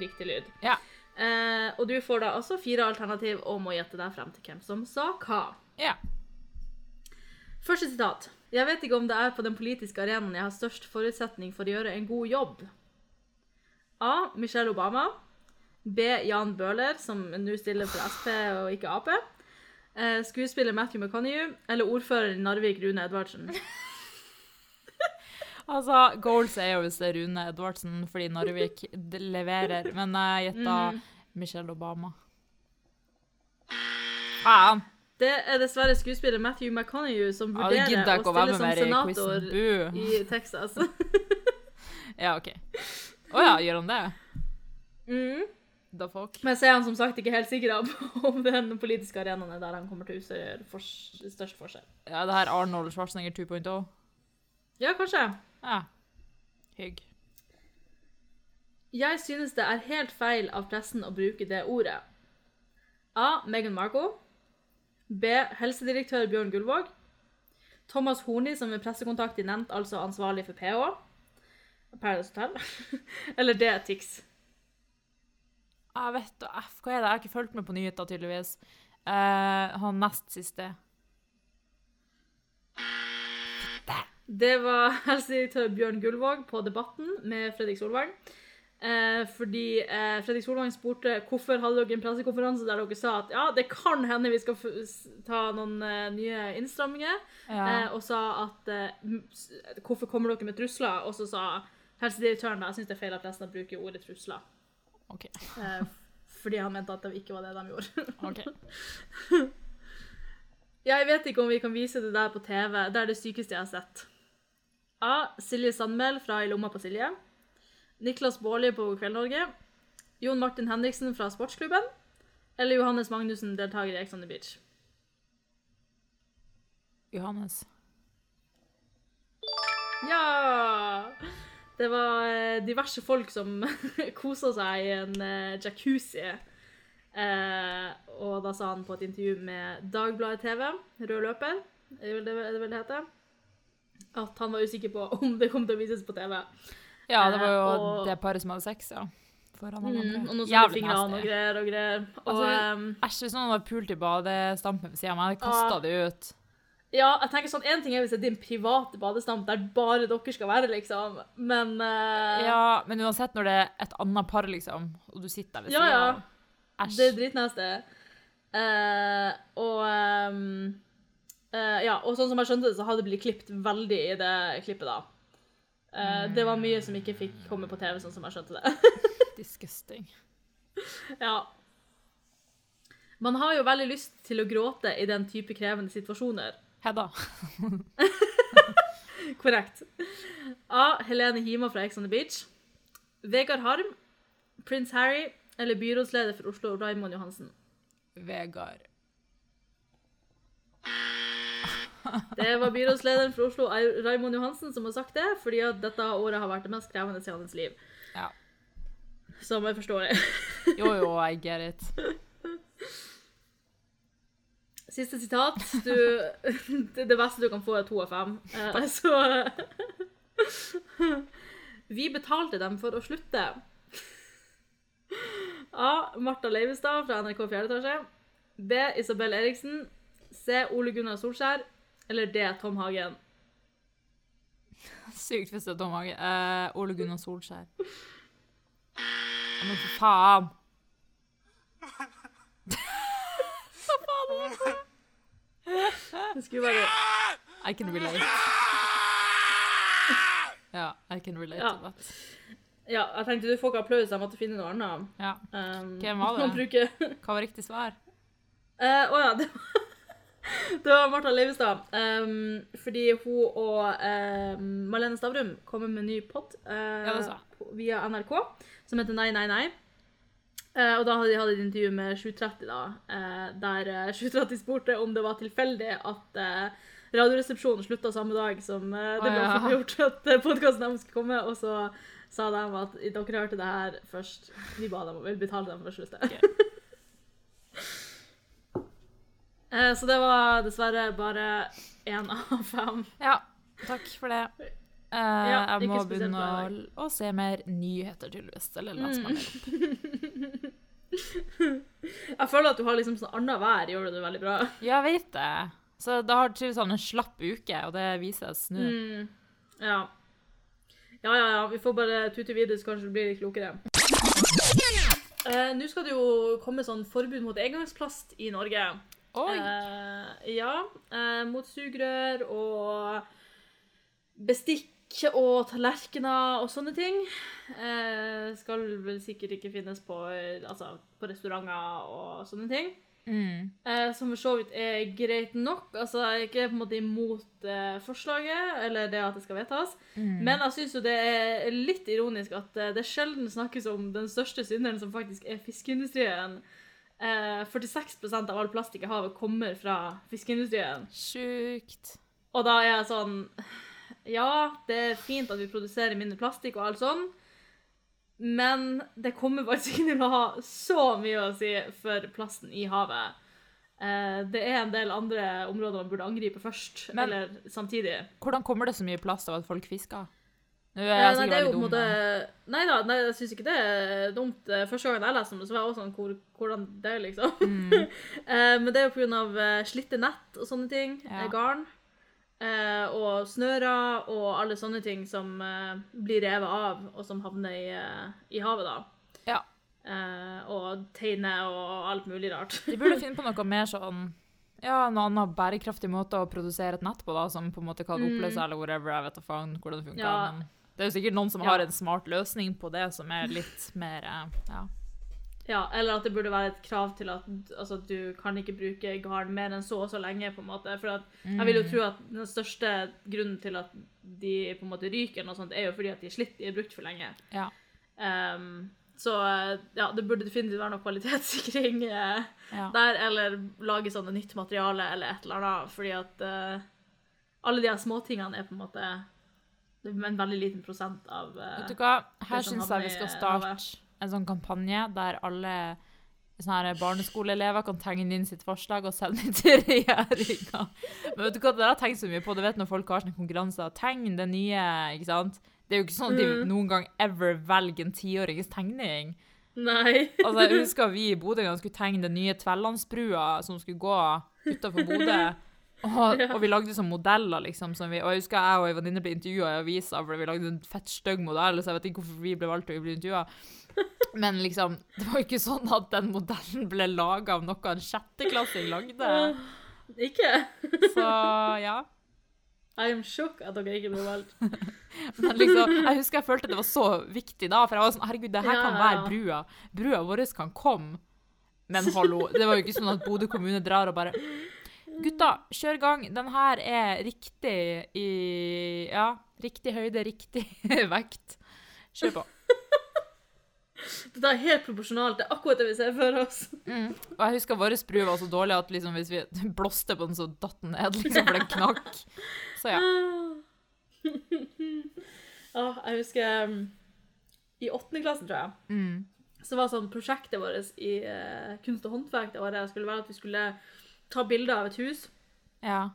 riktig lyd. Ja. Eh, og du får da altså fire alternativ og må gjette deg frem til hvem som sa hva. ja. Første sitat. Jeg vet ikke om det er på den politiske arenaen jeg har størst forutsetning for å gjøre en god jobb. A. Michelle Obama. B. Jan Bøhler, som nå stiller for Sp og ikke Ap. Eh, skuespiller Matthew McConaughey. Eller ordfører i Narvik, Rune Edvardsen. [laughs] Altså, goals er jo hvis det er Rune Edvardsen fordi Narvik leverer. Men jeg gjetta mm. Michelle Obama. Faen! Det er dessverre skuespiller Matthew McConaughey som vurderer ja, å å stille som senator i i Texas. [laughs] Ja, OK. Å ja, gjør han det? mm. Da fuck? Men så er han som sagt ikke helt sikker på [laughs] om den politiske arenaen er der han kommer til å utgjøre for, størst forskjell. Ja, det her Arnold Schwarzenegger 2.0. Ja, kanskje. Ja. Hygg. Jeg synes det er helt feil av pressen å bruke det ordet. A. Meghan Markle. B. Helsedirektør Bjørn Gullvåg. Thomas Horni, som er pressekontakt i nevnt, altså ansvarlig for PH. Paradise Hotel. [laughs] Eller D. Tix. Jeg vet da, F, hva er det? Jeg har ikke fulgt med på nyheter, tydeligvis. Uh, han nest siste. Det var [laughs] helsedirektør Bjørn Gullvåg på Debatten med Fredrik Solvang. Eh, fordi eh, Fredrik Solvang spurte hvorfor hadde dere en pressekonferanse der dere sa at ja, det kan hende vi skal ta noen eh, nye innstramminger. Ja. Eh, og sa at eh, hvorfor kommer dere med trusler? Og så sa helsedirektøren jeg syns det er feil at pressen bruker ordet trusler. OK. Eh, fordi han mente at det ikke var det de gjorde. ok. [laughs] Jeg vet ikke om vi kan vise det der på TV. Det er det sykeste jeg har sett. A. Silje Sandmæl fra I lomma på Silje. Niklas Baarli på Kveld-Norge. Jon Martin Henriksen fra Sportsklubben. Eller Johannes Magnussen, deltaker i Ex on the Beach. Johannes. Ja! Det var eh, diverse folk som [laughs] kosa seg i en eh, jacuzzi. Eh, og da sa han på et intervju med Dagbladet TV, Rød løper, er det er det det heter, at han var usikker på om det kom til å vises på TV. Ja, det var jo Eh, og- det paret som hadde sex, ja. Foran alle Mm, og noen Jævlig han og greier og greier. Og, Altså, Æsj, hvis noen hadde pult i badestampen ved siden av meg, hadde kasta Ah. det ut. Ja, jeg tenker sånn, En ting er hvis det er din private badestamp der bare dere skal være, liksom, men uh... Ja, men uansett når det er et annet par, liksom, og du sitter der ved siden av ja. ja. Æsj. Det er dritnasty. Uh, og um, uh, Ja, og sånn som jeg skjønte det, så hadde det blitt klippet veldig i det klippet, da. Mm. Det var mye som ikke fikk komme på TV, sånn som jeg skjønte det. [laughs] Disgusting. ja. Man har jo veldig lyst til å gråte i den type krevende situasjoner. Hedda. [laughs] Korrekt. A. Helene Hima fra Ex on the Beach. Vegard Harm. Prins Harry eller byrådsleder for Oslo, Raymond Johansen? Vegard. [laughs] Det var byrådslederen for Oslo, Raymond Johansen, som har sagt det, fordi at dette året har vært det mest krevende i hans liv. Ja. Som jeg forstår det. Jo, jo, [laughs] I get it. Siste sitat. Du, [laughs] det det beste du kan få, er to av fem. Eh, så [laughs] Vi betalte dem for å slutte. [laughs] A. Martha Leivestad fra NRK 4. etasje. B. Isabel Eriksen. C. Ole Gunnar Solskjær. Eller D. Tom Hagen. Sykt hvis det er Tom Hagen. Eh, Ole Gunnar Solskjær. Men for faen! Det skulle bare I can relate. Ja, I can relate Ja. to that. Ja, jeg tenkte du får ikke applaus, jeg måtte finne noe annet. Ja. Um, Hvem var det? bruke- Hva var riktig svar? Å uh, oh ja, det var, [laughs] det var Martha Leivestad. Um, fordi hun og um, Malene Stavrum kommer med en ny pod uh, jeg. på- via NRK som heter Nei, nei, nei. Eh, og da hadde de hatt et intervju med 730, da, eh, der eh, 730 spurte om det var tilfeldig at eh, Radioresepsjonen slutta samme dag som eh, det ble offentliggjort at podkasten deres skulle komme, og så sa de at dere hørte det her først. Vi ba dem om å betale dem slutte. [laughs] Eh, Så det var dessverre bare én [laughs] av fem. Ja, takk for det. Eh, Ja, jeg må begynne å, se mer nyheter, tydeligvis. Eller la oss opp. [laughs] [laughs] Jeg føler at du har liksom sånn annenhver gjør du det veldig bra. Ja, jeg vet det. Så da har tydeligvis sånn en slapp uke, og det vises nå. Mm. Ja. Ja, ja, ja. Vi får bare tute videre, så kanskje du blir litt klokere. Eh, Nå skal det jo komme sånn forbud mot engangsplast i Norge. Oi! Eh, ja. Eh, mot sugerør og bestikk og tallerkener og sånne ting. Eh, skal vel sikkert ikke finnes på, eh, altså, på restauranter og sånne ting. Mm. Eh, som for så vidt er greit nok. Altså, jeg er ikke på en måte imot eh, forslaget, eller det at det skal vedtas. Mm. Men jeg syns jo det er litt ironisk at eh, det sjelden snakkes om den største synderen, som faktisk er fiskeindustrien. Eh, 46% av all plastikk i havet kommer fra fiskeindustrien. Sjukt. Og da er jeg sånn Ja, det er fint at vi produserer mindre plastikk og alt sånn, men det kommer faktisk ikke til å ha så mye å si for plasten i havet. Eh, det er en del andre områder man burde angripe først, Men- eller samtidig. Hvordan kommer det så mye plast av at folk fisker? Nå er jeg nei, sikkert det er jo veldig på en dum. måte Nei da, nei, jeg syns ikke det er dumt. Eh, Første gangen jeg leste om det, så var jeg også sånn hvor, Hvordan det liksom? Mm. [laughs] Eh, Men det er jo eh, slitte nett og sånne ting. Ja. Garn. Eh, Og snører og alle sånne ting som eh, blir revet av, og som havner i, eh, i havet, da. Ja. Eh, Og teiner og alt mulig rart. De burde [laughs] finne på noe mer sånn ja, en annen bærekraftig måte å produsere et nett på, da, som på en måte kan Mm. oppløse eller whatever. Jeg vet da faen hvordan det funker. Ja. Men det er jo sikkert noen som Ja. har en smart løsning på det, som er litt mer eh, ja. Ja, Eller at det burde være et krav til at altså, du kan ikke bruke garn mer enn så og så lenge. på en måte. For at, jeg vil jo tro at den største grunnen til at de på en måte ryker, noe sånt, er jo fordi at de er slitt, de er brukt for lenge. Ja. Um, så ja, det burde definitivt være noe kvalitetssikring eh, ja. der, eller lage sånne nytt materiale eller et eller annet. Fordi at eh, alle de her småtingene er på en måte en veldig liten prosent av eh, Vet du hva? Her syns jeg vi skal starte en sånn kampanje der alle sånne barneskoleelever kan tegne inn sitt forslag og sende det til regjeringa. Men vet du hva, det har jeg tenkt så mye på. Du vet når folk har sånne konkurranser. Tegn det nye, ikke sant? Det er jo ikke sånn at de Mm. noen gang ever velger en tiårings tegning. Nei. Altså, jeg [laughs] husker vi i Bodø skulle tegne den nye Tvellandsbrua som skulle gå utafor Bodø. Og, [laughs] og vi lagde sånn modeller, liksom. Som vi, og jeg husker jeg og ei venninne ble intervjua i avisa fordi vi lagde en fett stygg modell, så jeg vet ikke hvorfor vi ble valgt til å bli intervjua. Men liksom, det var jo ikke sånn at den modellen ble laga av noe en sjetteklassing lagde. [laughs] Ikke? Så ja. I am shook at dere ikke ble valgt. [laughs] Men liksom, jeg husker jeg følte det var så viktig da, for jeg var sånn Herregud, det her Ja, kan være brua. Brua vår kan komme. Men hallo, det var jo ikke sånn at Bodø kommune drar og bare Gutta, kjør gang. Den her er riktig i Ja, riktig høyde, riktig [laughs] vekt. Kjør på. [laughs] Det er helt proporsjonalt. Det er akkurat det vi ser for oss. Mm. Og jeg husker vår sprue var så dårlig at liksom, hvis vi [laughs] blåste på den, så datt den ned, liksom, for den [laughs] knakk. Så ja. Ja, jeg husker um, i åttende klassen, tror jeg, Mm. så var sånn prosjektet vårt i uh, kunst og håndverk det året skulle være at vi skulle ta bilder av et hus, ja.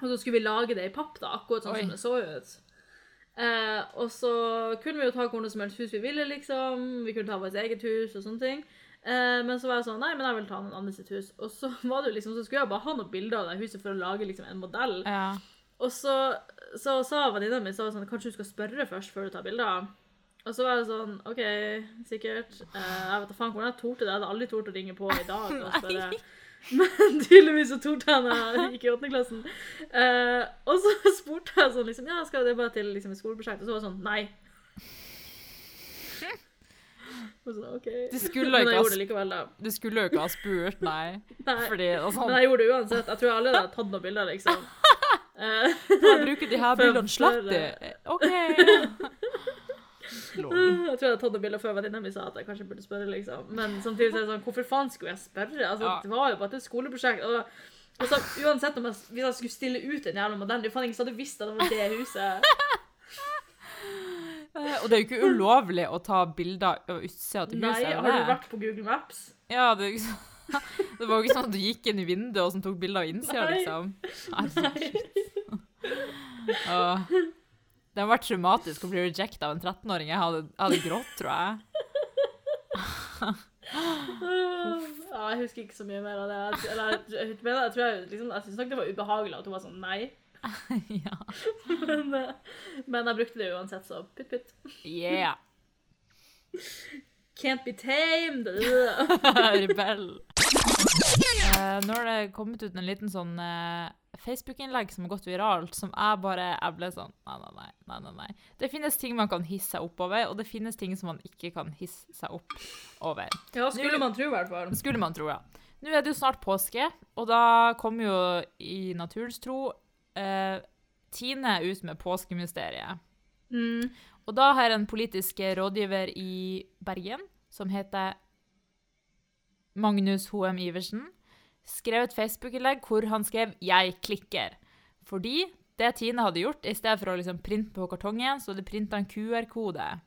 og så skulle vi lage det i papp, da, akkurat sånn Oi. som det så ut. Eh, og så kunne vi jo ta hvordan som helst hus vi ville, liksom. Vi kunne ta vårt eget hus og sånne ting. Eh, men så var jeg sånn Nei, men jeg vil ta noen andre sitt hus. Og så [laughs] var det jo liksom, så skulle jeg bare ha noen bilder av det huset for å lage liksom en modell. ja. Og så, så sa venninna mi så sånn, kanskje du skal spørre først før du tar bilder. Og så var jeg sånn OK, sikkert. Eh, jeg vet da faen hvordan jeg torde det. Jeg hadde aldri tort å ringe på i dag og [laughs] spørre. Men tydeligvis så torde han Ikke gikk i åttende klassen. Eh, og så [laughs] spurte jeg sånn liksom, ja, skal det bare til liksom, et skoleprosjekt? Og så var det sånn nei. [laughs] Og så, ok. Du skulle Men jeg gjorde det likevel, da. Du skulle jo ikke ha spurt, nei. [laughs] Nei. Fordi altså, Men jeg gjorde det uansett. Jeg tror jeg allerede hadde tatt noen bilder, liksom. Eh, Jeg bruker de her bildene slett for- OK. Lol. Jeg tror jeg hadde tatt noen bilder før venninna mi sa at jeg kanskje burde spørre, liksom. Men samtidig så er det sånn, hvorfor faen skulle jeg spørre? Altså, Ja. Det var jo bare et skoleprosjekt. Og, og så, uansett om jeg, hvis jeg skulle stille ut en jævla modell, det er jo faen ingen som hadde visst at det var det huset. [laughs] Eh, Og det er jo ikke ulovlig å ta bilder av utsida til huset. Nei, har du vært på Google Maps? Ja, det, [laughs] det var jo ikke sånn at du gikk inn i vinduet og sånn tok bilder av innsida, Nei. liksom. Herregud. [laughs] Det har vært traumatisk å bli rejecta av en 13-åring. Jeg hadde, hadde grått, tror jeg. Ja, jeg husker ikke så mye mer av det. Eller, jeg, jeg, mener, jeg tror jeg, liksom, jeg syntes nok det var ubehagelig at hun var sånn nei. [laughs] ja. Men, eh, men jeg brukte det uansett, så putt putt. Yeah. Can't be tamed. [laughs] [laughs] Rebell. Uh, nå har det kommet ut en liten sånn eh, Facebook-innlegg som har gått viralt, som jeg bare jeg ble sånn nei, nei, nei, nei, nei. Det finnes ting man kan hisse seg opp over, og det finnes ting som man ikke kan hisse seg opp over. Ja, skulle man tro, i hvert fall. Skulle man tro, ja. Nå er det jo snart påske, og da kommer jo i naturens tro eh, Tine ut med påskemysteriet. Mm. Og da har en politisk rådgiver i Bergen, som heter Magnus H.M. Iversen, skrevet et Facebook-innlegg hvor han skrev 'Jeg klikker'. Fordi det Tine hadde gjort, i stedet for å liksom printe på kartongen, så hadde de printa en QR-kode.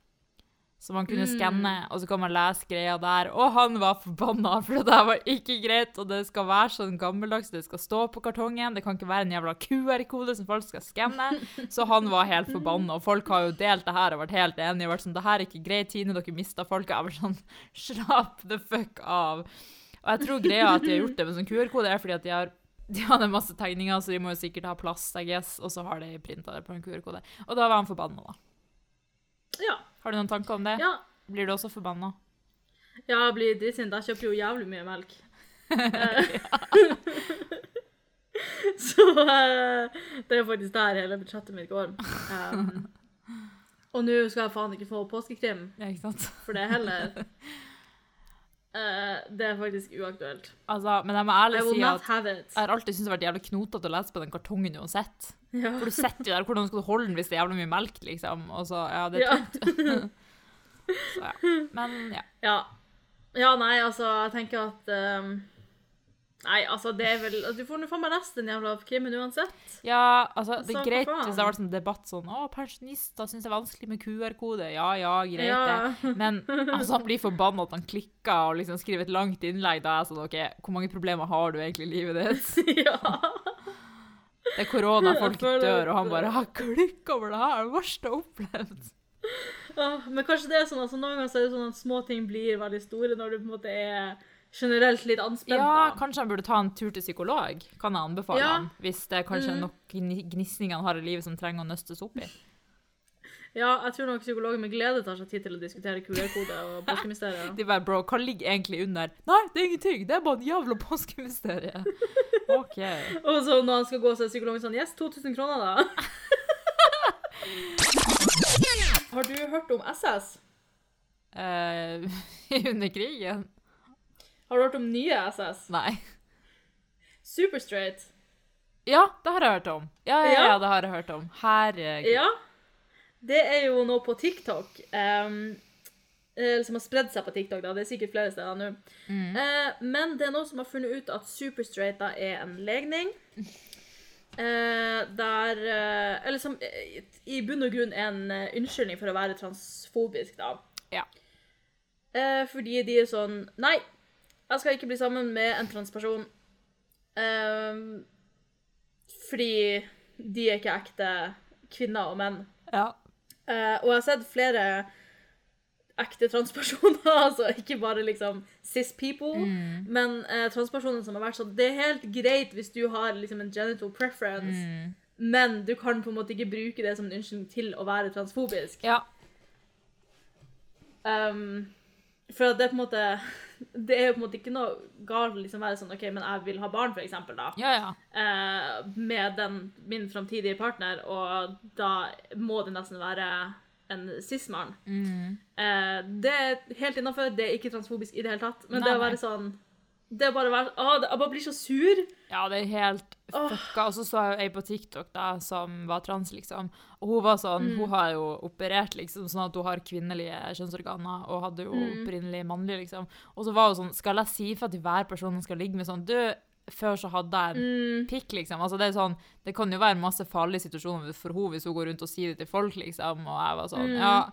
Som han kunne Mm. skanne, og så kan man lese greia der. Og han var forbanna, for det der var ikke greit. Og det skal være sånn gammeldags, det skal stå på kartongen. Det kan ikke være en jævla QR-kode som folk skal skanne. [laughs] Så han var helt forbanna. Og folk har jo delt det her og vært helt enige. og vært sånn, det her er ikke greit, Tine, dere mista folket. Jeg var sånn, [laughs] slapp the fuck av. Og jeg tror greia at de har gjort det med sånn QR-kode, er fordi at de har de hadde masse tegninger, så de må jo sikkert ha plass, I guess, og så har de printa det på en QR-kode. Og da var han forbanna, da. Ja. Har du noen tanker om det? ja. Blir du også forbanna? Ja, jeg blir dritsint. Jeg kjøper jo jævlig mye melk. [laughs] Eh, [laughs] Så uh, det er faktisk der hele budsjettet mitt går. Um, og nå skal jeg faen ikke få påskekrim, Ja, ikke sant? for det heller. [laughs] Eh, det er faktisk uaktuelt. Altså, men jeg må ærlig si at jeg har alltid syntes det har vært jævlig knotete å lese på den kartongen uansett. Ja. For du sitter jo der, hvordan skal du holde den hvis det er jævlig mye melk, liksom? Og så, ja, det er Ja. tungt. [laughs] så ja. Men ja. Ja. ja, nei, altså, jeg tenker at um, Nei, altså, det er vel altså, Du får nå faen meg lest den jævla krimmen uansett. Ja, altså, det er greit hvis det har vært sånn debatt sånn Å, pensjonister syns det er vanskelig med QR-kode. Ja ja, greit Ja. det. Men [laughs] altså, han blir forbanna at han klikker og liksom skriver et langt innlegg. Da er jeg sånn OK, hvor mange problemer har du egentlig i livet ditt? [laughs] ja. Det er korona, folk dør, og han bare har klikk over det her. Det verste jeg har opplevd. Ja, men kanskje det er sånn altså, noen ganger så er det sånn at små ting blir veldig store når du på en måte er generelt litt anspent. Ja, da. kanskje han burde ta en tur til psykolog, kan jeg anbefale Ja. han. Hvis det kanskje er Mhm. nok gni- gnisninger han har i livet som trenger å nøstes opp i. ja, jeg tror nok psykologen med glede tar seg tid til å diskutere QR-kode og [laughs] påskemysterier. De bare, bro, hva ligger egentlig under? Nei, det er ingenting, det er bare en jævla påskemysterie. [laughs] OK. Og så når han skal gå, så er psykologen sånn Yes, 2000 kroner, da. [laughs] Har du hørt om SS? Uh, under krigen? Har du hørt om nye SS? Nei. Superstraight. Ja, det har jeg hørt om. Ja, ja, Ja. ja, det har jeg hørt om. Herregud. Ja. Det er jo nå på TikTok. Um, som har spredd seg på TikTok. da, Det er sikkert flere steder nå. Mm. Uh, men det er noen som har funnet ut at superstraight da er en legning. Uh, der uh, Eller som i bunn og grunn er en unnskyldning for å være transfobisk, da. Ja. Fordi de er sånn Nei, jeg skal ikke bli sammen med en transperson. um, fordi de er ikke ekte kvinner og menn. Ja. Uh, og jeg har sett flere ekte transpersoner, [laughs] altså ikke bare liksom cis people, Mm. men uh, transpersoner som har vært sånn Det er helt greit hvis du har liksom en genital preference, Mm. men du kan på en måte ikke bruke det som en unnskyldning til å være transfobisk. Ja. Um, for at det er på en måte Det er jo på en måte ikke noe galt liksom være sånn OK, men jeg vil ha barn, for eksempel, da. Ja, ja. eh, med den, min framtidige partner, og da må det nesten være en cis-mann. Mm. Eh, det er helt innafor, det er ikke transfobisk i det hele tatt. Men Nei, det å være sånn Det bare var, Å, det, jeg bare blir så sur. Ja, det er helt fucka. Og så så jeg jo ei på TikTok da, som var trans, liksom. Og hun var sånn, Mm. hun har jo operert, liksom, sånn at hun har kvinnelige kjønnsorganer, og hadde jo Mm. opprinnelig mannlige, liksom. Og så var hun sånn, skal jeg si fra til hver person hun skal ligge med sånn, du, før så hadde jeg en Mm, pikk, liksom. Altså, det er sånn, det kan jo være masse farlige situasjoner for henne hvis hun går rundt og sier det til folk, liksom. Og jeg var sånn, Mm. ja.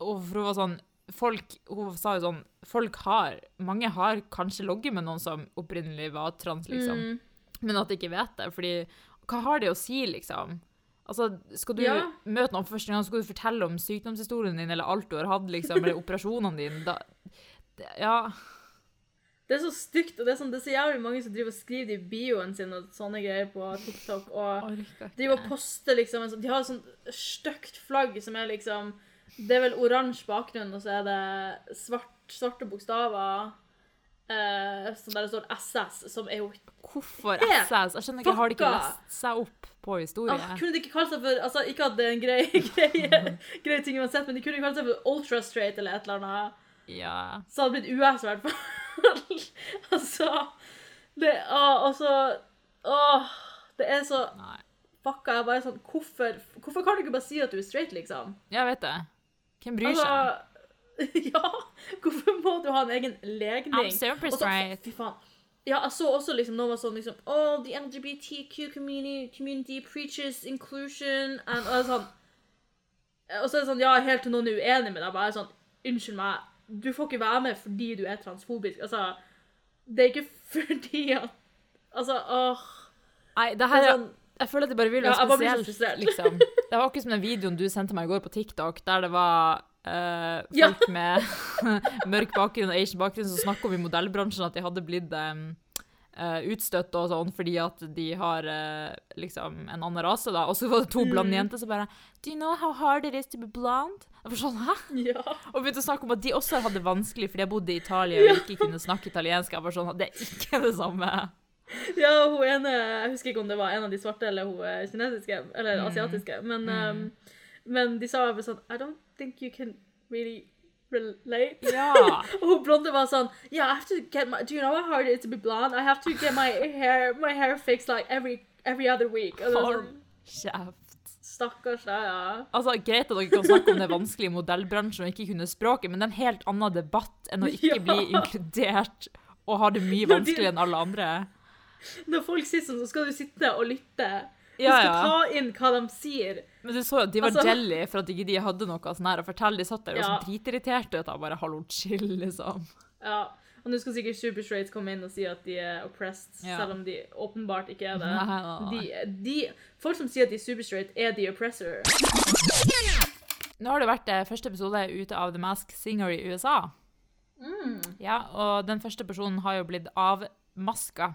Og for hun var sånn, folk, hun sa jo sånn, folk har, mange har kanskje logget med noen som opprinnelig var trans, liksom. mm. Men at de ikke vet det, fordi hva har det å si, liksom? Altså, skal du Ja. møte noen for første gang, skal du fortelle om sykdomshistorien din, eller alt du har hatt, liksom, eller operasjonene dine, da, det, ja, Det er så stygt, og det er, sånn, det er så jævlig mange som driver og skriver det i bioen sin og sånne greier på TikTok. og driver og poster liksom en sånn, De har et sånt stygt flagg som er liksom Det er vel oransje bakgrunn, og så er det svart, svarte bokstaver. Eh, som der det står SS, som er jo Hvorfor SS? Jeg skjønner ikke, har de ikke lest seg opp på historie? ah, Kunne de ikke kalt seg for altså Ikke at det er en grei, [laughs] grei, grei ting uansett, men de kunne kalt seg for ultra straight eller et eller annet. Ja. Så hadde det blitt US i hvert fall. [laughs] altså Det ah, Altså Åh. Det er så Nei. fucka. Jeg er bare sånn Hvorfor, hvorfor kan du ikke bare si at du er straight, liksom? Jeg vet det. Hvem bryr seg? Altså, [laughs] ja, hvorfor må du ha en egen legning? I'm super straight. Fy faen. Ja, jeg så også liksom noe sånn liksom Oh, the LGBTQ community, community preaches inclusion and Og, sånn, og så er det sånn Ja, helt til noen er uenig med deg, bare sånn Unnskyld meg, du får ikke være med fordi du er transfobisk. Altså, det er ikke [laughs] fordi at Altså, åh Nei, det her er er sånn, Jeg føler at det bare vil Ja, være jeg spesielt, frustrert. liksom. [laughs] Det var akkurat som den videoen du sendte meg i går på TikTok, der det var Ja. folk med [laughs] mørk bakgrunn og asian bakgrunn som snakket om i modellbransjen at de hadde blitt um, utstøtt og sånn fordi at de har uh, liksom en annen rase, da. Og så var det to blonde Mm. jenter som bare Do you know how hard it is to be blonde? Jeg var sånn, hæ? ja. Og begynte å snakke om at de også hadde det vanskelig fordi jeg bodde i Italia og ikke kunne snakke italiensk. Jeg var sånn, Det er ikke det samme. Ja, hun ene Jeg husker ikke om det var en av de svarte eller hun eh, kinesiske, eller Mm. asiatiske, men, um, men de sa vel sånn I don't think you can really relate. Ja. [laughs] Og hun blonde var sånn Yeah, I have to get my Do you know how hard it is to be blonde? I have to get my hair my hair fixed like every every other week. Og sånn, kjeft. Stakkars deg, ja. Altså, Greit at dere kan snakke om det vanskelige i modellbransjen og ikke kunne språket, men det er en helt annen debatt enn å ikke [laughs] Ja. bli inkludert og ha det mye vanskeligere enn alle andre. [laughs] Når folk sier sånn, så skal du sitte og lytte. Du Ja, skal ta inn hva de sier. Men du så jo at de var Altså- jelly for at ikke de hadde noe sånn her å fortelle. De satt der og Ja. så dritirriterte ut av bare 'hallo, chill', liksom. Ja. Og nå skal sikkert super Straight komme inn og si at de er oppressed, Ja. selv om de åpenbart ikke er det. Nei, nei, nei. De, de, folk som sier at de er super straight, er the oppressor. Nå har det vært eh, første episode ute av The Mask Singer i USA. Ja, og den første personen har jo blitt avmaska.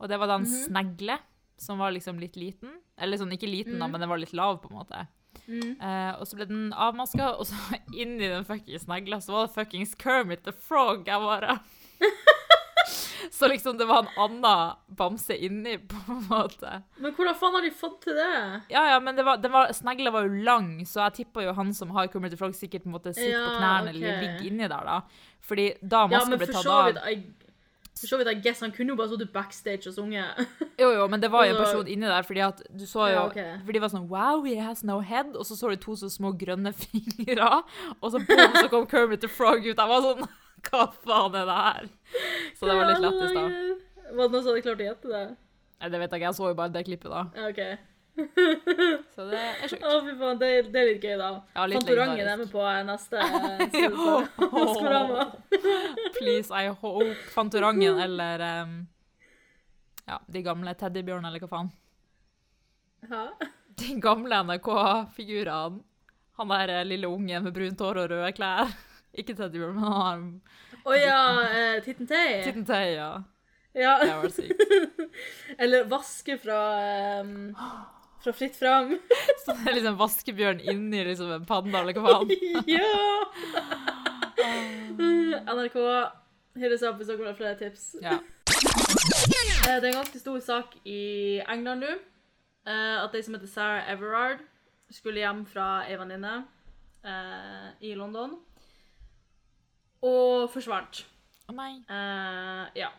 Og det var da en snegle som var liksom litt liten. Eller sånn, ikke liten, da, men den var litt lav, på en måte. Eh, og så ble den avmaska, og så [laughs] inni den fuckings snegla så var det fuckings Kermit the Frog. Jeg bare [laughs] Så liksom det var en annen bamse inni, på en måte. Men hvordan faen har de fått til det? Ja, ja, men det var, var, snegla var jo lang, så jeg tipper jo han som har Kermit the Frog, sikkert på en måte sitter på knærne okay. eller ligger inni der, da. Fordi da Ja, maska men ble tatt så av For så vidt, I guess han kunne jo bare sittet backstage og sunget. Jo, jo, men det var jo en [laughs] person inni der, fordi at du så jo Ja, okay. For de var sånn Wow, he has no head. Og så så du to så små grønne [laughs] fingre, og så boom, så kom Kermit the Frog ut. Jeg var sånn [laughs] Hva faen er det her? Så det var litt lættis, da. Var det noen som hadde klart å gjette det? Nei, det vet jeg ikke, jeg så jo bare det klippet, da. Ja, OK. Så det er sjukt. Å, fy faen, det, det er litt gøy, da. Ja, Fantorangen er med på neste [laughs] Ja. Skorama. [laughs] Please, I hope. Fantorangen eller um, Ja, de gamle teddybjørnene, eller hva faen. Hæ? De gamle NRK-figurene. Han der eh, lille ungen med brunt hår og røde klær. [laughs] Ikke teddybjørn, men han har Å ja, eh, Titten Tei. Titten Tei, ja. Ja. Det var sykt. Eller Vaske fra um, [gasps] Fra Fritt Fram. [laughs] Så det er liksom vaskebjørn inni liksom en panda, eller hva faen. [laughs] ja! NRK, hit us up hvis dere vil ha flere tips. Ja. Eh, Det er en ganske stor sak i England nå. eh, At ei som heter Sarah Everard, skulle hjem fra ei venninne eh, i London. Og forsvant. Å nei. Eh, ja.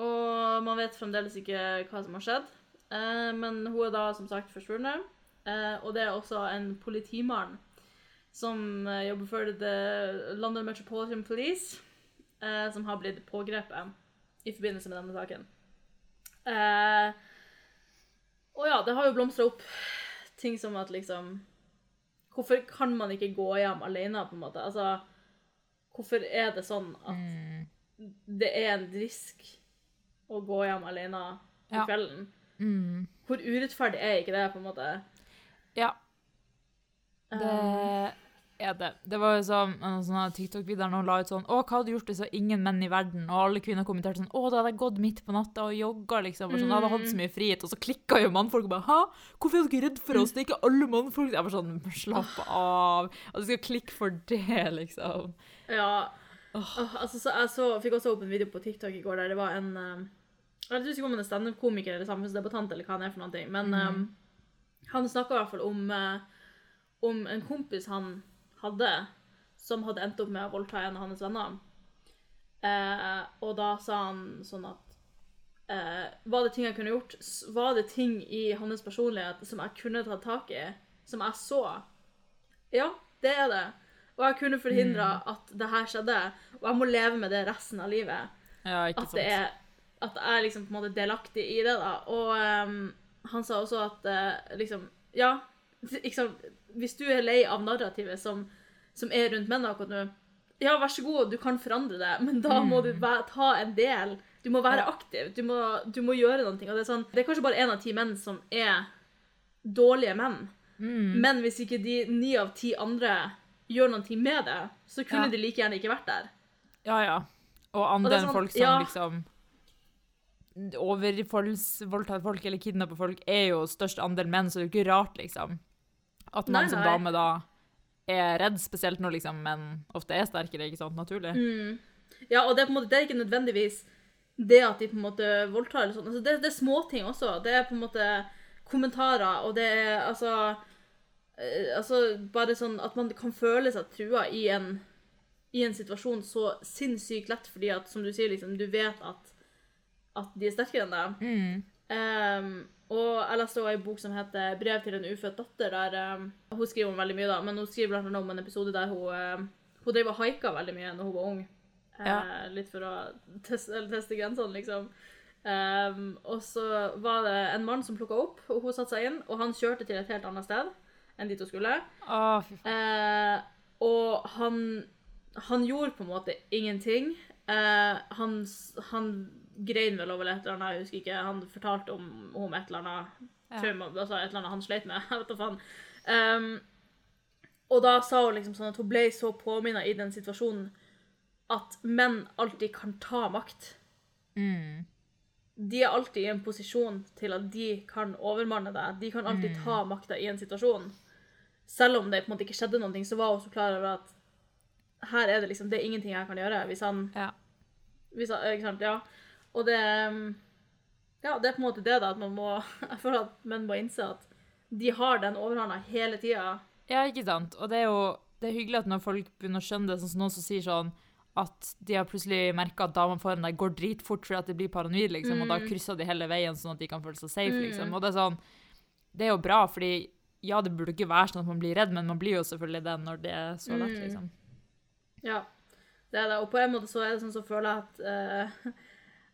Og man vet fremdeles ikke hva som har skjedd. Eh, men hun er da som sagt forsvunnet. Eh, og det er også en politimann som eh, jobber for The London Metropolitan Police, som har blitt pågrepet i forbindelse med denne saken. Og ja, det har jo blomstra opp ting som at liksom Hvorfor kan man ikke gå hjem alene, på en måte? Altså, hvorfor er det sånn at Mm. det er en risk å gå hjem alene på Ja. kvelden. Mm. Hvor urettferdig er ikke det, på en måte? Ja, Eh, det er det. Det var jo sånn en sånn TikTok-video der noen la ut sånn Å, hva hadde du gjort hvis ingen menn i verden? Og alle kvinner kommenterte sånn Å, da hadde jeg gått midt på natta og jogga, liksom. Og sånn, hadde hatt så mye frihet. Og så klikka jo mannfolk og bare Hæ? Hvorfor er dere redd for oss? Det er ikke alle mannfolk Jeg var sånn Slapp av. At du skal klikke for det, liksom. ja. Oh. altså, så jeg så, fikk også opp en video på TikTok i går der det var en eh, Jeg vet ikke om han er standup-komiker eller samfunnsdebattant eller hva han er for noen ting, men um, han snakka i hvert fall om, uh, om en kompis han hadde, som hadde endt opp med å voldta en av hans venner. Uh, og da sa han sånn at uh, Var det ting jeg kunne gjort? Var det ting i hans personlighet som jeg kunne tatt tak i? Som jeg så? Ja, det er det. Og jeg kunne forhindra at det her skjedde. Og jeg må leve med det resten av livet. Ja, At det er at jeg er liksom på en måte delaktig i det, da. Og um, han sa også at uh, liksom Ja, [laughs] liksom Hvis du er lei av narrativet som, som er rundt menn akkurat nå, ja, vær så god, du kan forandre det, men da må du ta en del. Du må være aktiv. Du må, du må gjøre noe. Og det er sånn Det er kanskje bare én av ti menn som er dårlige menn. Mm. Men hvis ikke de ni av ti andre gjør noe med det, så kunne Ja. de like gjerne ikke vært der. Ja, ja. Og andre er sånn, folk som ja. liksom overvoldtar folk eller kidnapper folk, er jo størst andel menn, så det er jo ikke rart, liksom. At man Nei, som dame da er redd, spesielt når liksom menn ofte er sterkere, ikke sant? Naturlig. Mm. Ja, og det er på en måte, det er ikke nødvendigvis det at de på en måte voldtar eller sånn. Altså, det, det er småting også. Det er på en måte kommentarer, og det er altså eh, Altså bare sånn at man kan føle seg trua i en, i en situasjon så sinnssykt lett, fordi at, som du sier, liksom, du vet at, at de er sterkere enn deg. Mm. Um, og leste også en bok som heter 'Brev til en ufødt datter'. der um, Hun skriver om veldig mye, da, men hun skriver blant annet om en episode der hun, ehm, hun drev og haika veldig mye når hun var ung. Ja. Uh, litt for å teste, teste grensene, liksom. Um, og så var det en mann som plukka opp, og hun satte seg inn, og han kjørte til et helt annet sted enn dit hun skulle. Oh, fy faen. Uh, og han, han gjorde på en måte ingenting. Uh, han, han grein vel over et eller annet, jeg husker ikke. Han fortalte om, om et eller annet, Ja. trauma, altså et eller annet han sleit med. [laughs] jeg vet da faen. Um, og da sa hun liksom sånn at hun ble så påminnet i den situasjonen at menn alltid kan ta makt. Mm. De er alltid i en posisjon til at de kan overmanne deg. De kan alltid ta makta i en situasjon. Selv om det på en måte ikke skjedde noe, så var hun så klar over at her er det liksom, det er ingenting jeg kan gjøre. Hvis han, Ja. hvis han Ikke sant? Ja. Og det um, Ja, det er på en måte det, da, at man må [laughs] Jeg føler at menn må innse at de har den overhånda hele tida. ja, ikke sant. Og det er jo det er hyggelig at når folk begynner å skjønne det, sånn som noen som sier sånn at de har plutselig merka at damene foran deg går dritfort fordi at de blir paranoid, liksom, og da Mm. krysser de hele veien sånn at de kan føle seg safe, Mm. liksom. Og det er sånn Det er jo bra, fordi ja, det burde ikke være sånn at man blir redd, men man blir jo selvfølgelig det når det er så lett, Mm. liksom. Ja, det er det. Og på en måte så er det sånn så føler jeg at eh, [laughs]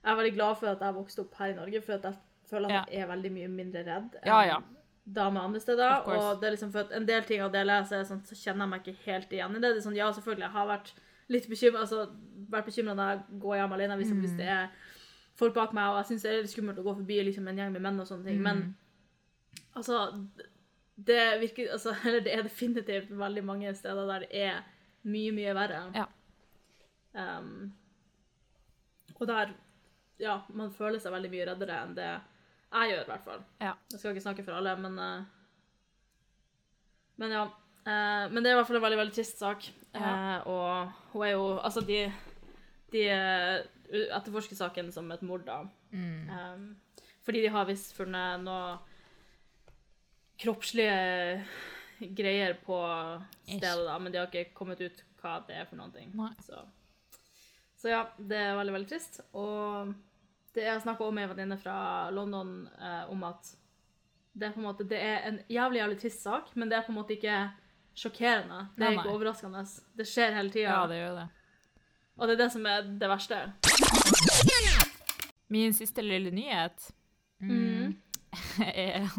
Jeg er veldig glad for at jeg vokste opp her i Norge, for at jeg føler at jeg er veldig mye mindre redd enn Ja, ja. damer andre steder. Og det er liksom for at en del ting av det jeg leser, er sånn, så kjenner jeg meg ikke helt igjen i det. det er sånn, ja, selvfølgelig, jeg har vært litt bekymra altså, vært bekymra når jeg går hjem alene hvis, Mm. hvis det er folk bak meg, og jeg syns det er litt skummelt å gå forbi liksom, en gjeng med menn og sånne ting. Mm. Men altså det virker, altså, [laughs] eller det er definitivt veldig mange steder der det er mye, mye verre. Ja. Um, og der ja, man føler seg veldig mye reddere enn det jeg gjør, i hvert fall. Ja. Jeg skal ikke snakke for alle, men eh, Men ja. eh, men det er i hvert fall en veldig, veldig trist sak. Ja. Eh, og hun er jo Altså, de, de etterforsker saken som et mord, da. Mm. Fordi de har visst funnet noe kroppslige greier på stedet, da, men de har ikke kommet ut hva det er for noen ting. Nei. Så. Så ja, det er veldig, veldig trist. Og det jeg snakka om med en venninne fra London eh, om at det er på en måte, det er en jævlig, jævlig trist sak, men det er på en måte ikke sjokkerende. Det er Nei, ikke overraskende. Det skjer hele tida. Ja, det gjør det. Og det er det som er det verste. Min siste lille nyhet Mm. [laughs] er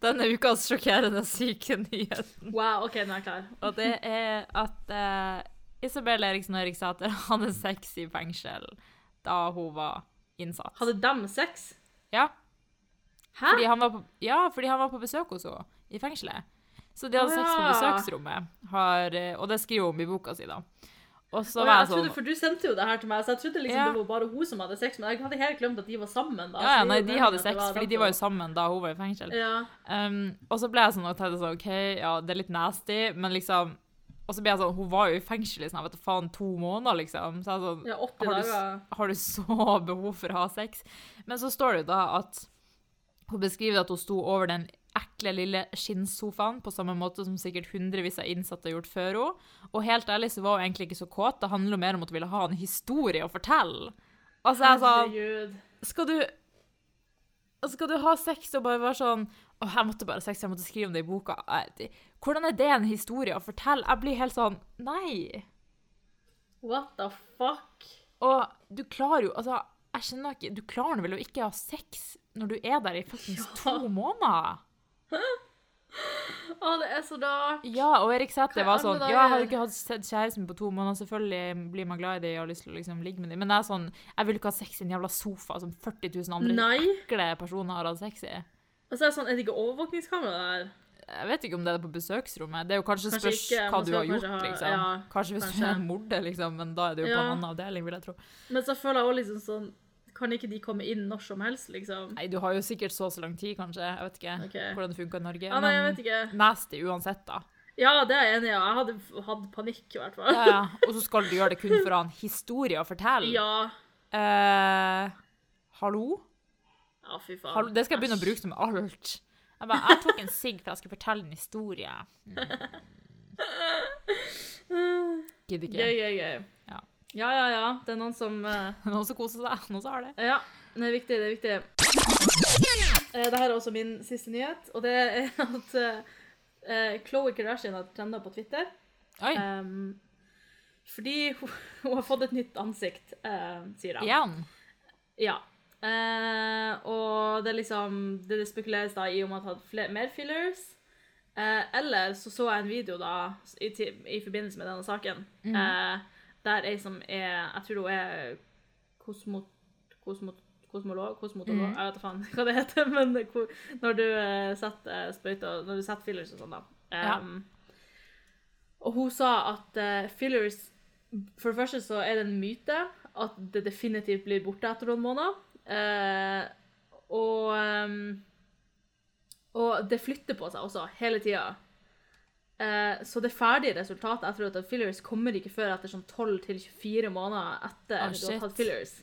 denne ukas sjokkerende syke nyheten. Wow, OK, nå er jeg klar. Og det er at eh, Isabel Eriksen og Eriksæter hadde sex i fengsel da hun var innsatt. Hadde dem sex? Ja, Hæ? fordi han var på, ja, fordi han var på besøk hos henne i fengselet. Så de hadde Å, sex på besøksrommet, har, og det skriver hun i boka si, da. Og så oh, ja, jeg jeg trodde, sånn for du sendte jo det her til meg, så jeg trodde liksom Ja. det var bare hun som hadde sex, men jeg hadde helt glemt at de var sammen. da. Ja, ja, nei, de hadde sex, fordi de var jo sammen da hun var i fengsel. Ja. Um, og så ble jeg sånn og tenkte sånn, OK, ja, det er litt nasty, men liksom Og så ble jeg sånn Hun var jo i fengsel i sånn, vet da faen, to måneder, liksom. Så jeg sånn ja, 80 Har du. Har du så behov for å ha sex? Men så står det jo da at hun beskriver at hun sto over den ekle lille skinnsofaen på samme måte som sikkert hundrevis av innsatte har gjort før henne. Og helt ærlig så var hun egentlig ikke så kåt. Det handler jo mer om at hun ville ha en historie å fortelle. Altså, jeg sa Skal du Skal du ha sex og bare være sånn Å, jeg måtte bare ha sex, jeg måtte skrive om det i boka. Hvordan er det en historie å fortelle? Jeg blir helt sånn Nei. What the fuck? Og du klarer jo Altså, jeg skjønner ikke Du klarer vel å ikke ha sex når du er der i fuckings Ja. to måneder? Å, det er så rart. Ja, og Erik Sæther var sånn? Ja, jeg hadde ikke hatt sett kjæresten på to måneder. Selvfølgelig blir man glad i dem og har lyst til å liksom ligge med dem. Men det er sånn Jeg vil ikke ha sex i en jævla sofa som 40 000 andre Nei. ekle personer har hatt sex i. Og så er det sånn, er det ikke overvåkningskamera der? Jeg vet ikke om det er på besøksrommet. Det er jo kanskje, Kanskje spørs ikke, hva du har gjort, ha- liksom. ja, kanskje hvis kanskje. du er en morder, liksom, men da er det jo på en annen avdeling, vil jeg tro. Men så føler jeg også liksom sånn Kan ikke de komme inn når som helst, liksom? Nei, du har jo sikkert så og så lang tid, kanskje. Jeg vet ikke okay. hvordan det funker i Norge. Ja, nei, jeg men vet ikke. nasty uansett, da. Ja, det er jeg enig i. Jeg hadde hatt panikk, i hvert fall. Ja, ja. Og så skal du gjøre det kun for å ha en historie å fortelle. Ja. Eh, hallo? Ja, fy faen. hallo? Det skal jeg begynne å bruke som alt. Jeg, bare, jeg tok en sigg for jeg skulle fortelle en historie. Mm. Gidder ikke. Gøy, gøy, gøy. Ja. ja, ja. ja. Det er noen som uh... [laughs] Noen som koser seg, noen som har det. Ja, det er viktig, det er viktig. Eh, Dette er også min siste nyhet, og det er [laughs] at uh, Khloe Kardashian har trenda på Twitter. Oi, Um, fordi hun, [laughs] hun har fått et nytt ansikt, eh, sier hun. igjen. Ja. Eh, og det er liksom Det, spekuleres da i om han har tatt mer fillers. Eh, eller så så jeg en video da i, i forbindelse med denne saken, eh, der ei som er Jeg tror hun er kosmot... kosmot Kosmolog? Kosmotolog? Jeg vet da faen hva det heter, [laughs] men når du eh, setter sprøyter Når du setter fillers og sånn, da. Ja. Og hun sa at eh, fillers For det første så er det en myte at det definitivt blir borte etter noen måneder. Eh, og um, Og det flytter på seg også, hele tida. Eh, så det ferdige resultatet etter at fillers kommer ikke før etter sånn 12-24 måneder etter oh, du har tatt fillers.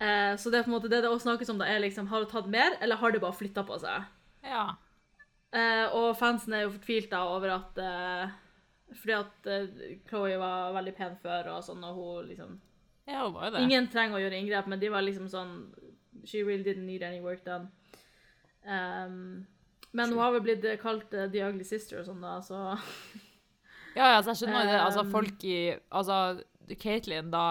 Eh, så det er på en måte det det også snakkes om, da er liksom Har du tatt mer, eller har det bare flytta på seg? Ja. Eh, og fansen er jo fortvilt da over at fordi at Chloé var veldig pen før, og sånn, og hun liksom Ja, hun var jo det. Ingen trenger å gjøre inngrep, men de var liksom sånn She really didn't need any work done. Um, men hun har vel blitt kalt uh, The Ugly Sister og sånn, da, så [laughs] Ja, ja, så jeg skjønner det. Altså, Um, folk i Altså, Katelyn, da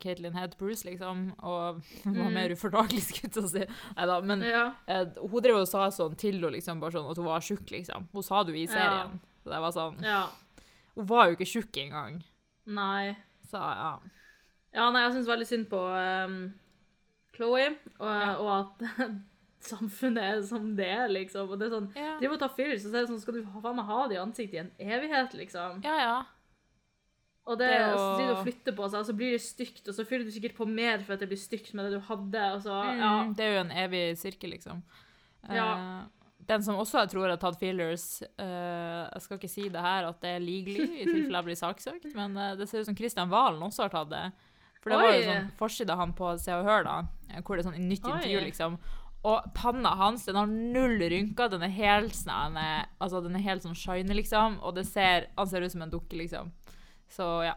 Katelyn het Bruce, liksom, og [laughs] var Mm. mer ufordragelig, skulle jeg til å si. Neida, men ja. uh, hun drev og sa sånn til henne, liksom, bare sånn at hun var tjukk, liksom. Hun sa det jo i serien. Så det var sånn ja. Hun var jo ikke tjukk engang. Nei. Så ja. Ja, nei, jeg syns veldig synd på um, Chloé, og, Ja. og at [laughs] samfunnet er som det er, liksom. Og det er sånn Ja, Driv og ta fillers, og så er det sånn Skal du faen meg ha det i ansiktet i en evighet, liksom? ja. ja. Og det, Det jo- og så og flytter på seg, og så blir det stygt, og så fyller du sikkert på mer for at det blir stygt med det du hadde, og så Ja. Mm, det er jo en evig sirkel, liksom. Ja. Uh, den som også jeg tror har tatt fillers uh, Jeg skal ikke si det her at det er legally, i tilfelle jeg blir saksøkt, men uh, det ser ut som Kristian Valen også har tatt det. For det var jo sånn forsida han på Se og Hør, da, eh, hvor det er sånn nytt Oi. intervju, liksom. Og panna hans den har null rynker. Den er helt sånn altså den er helt sånn shiny, liksom. Og det ser, han ser ut som en dukke, liksom. Så ja.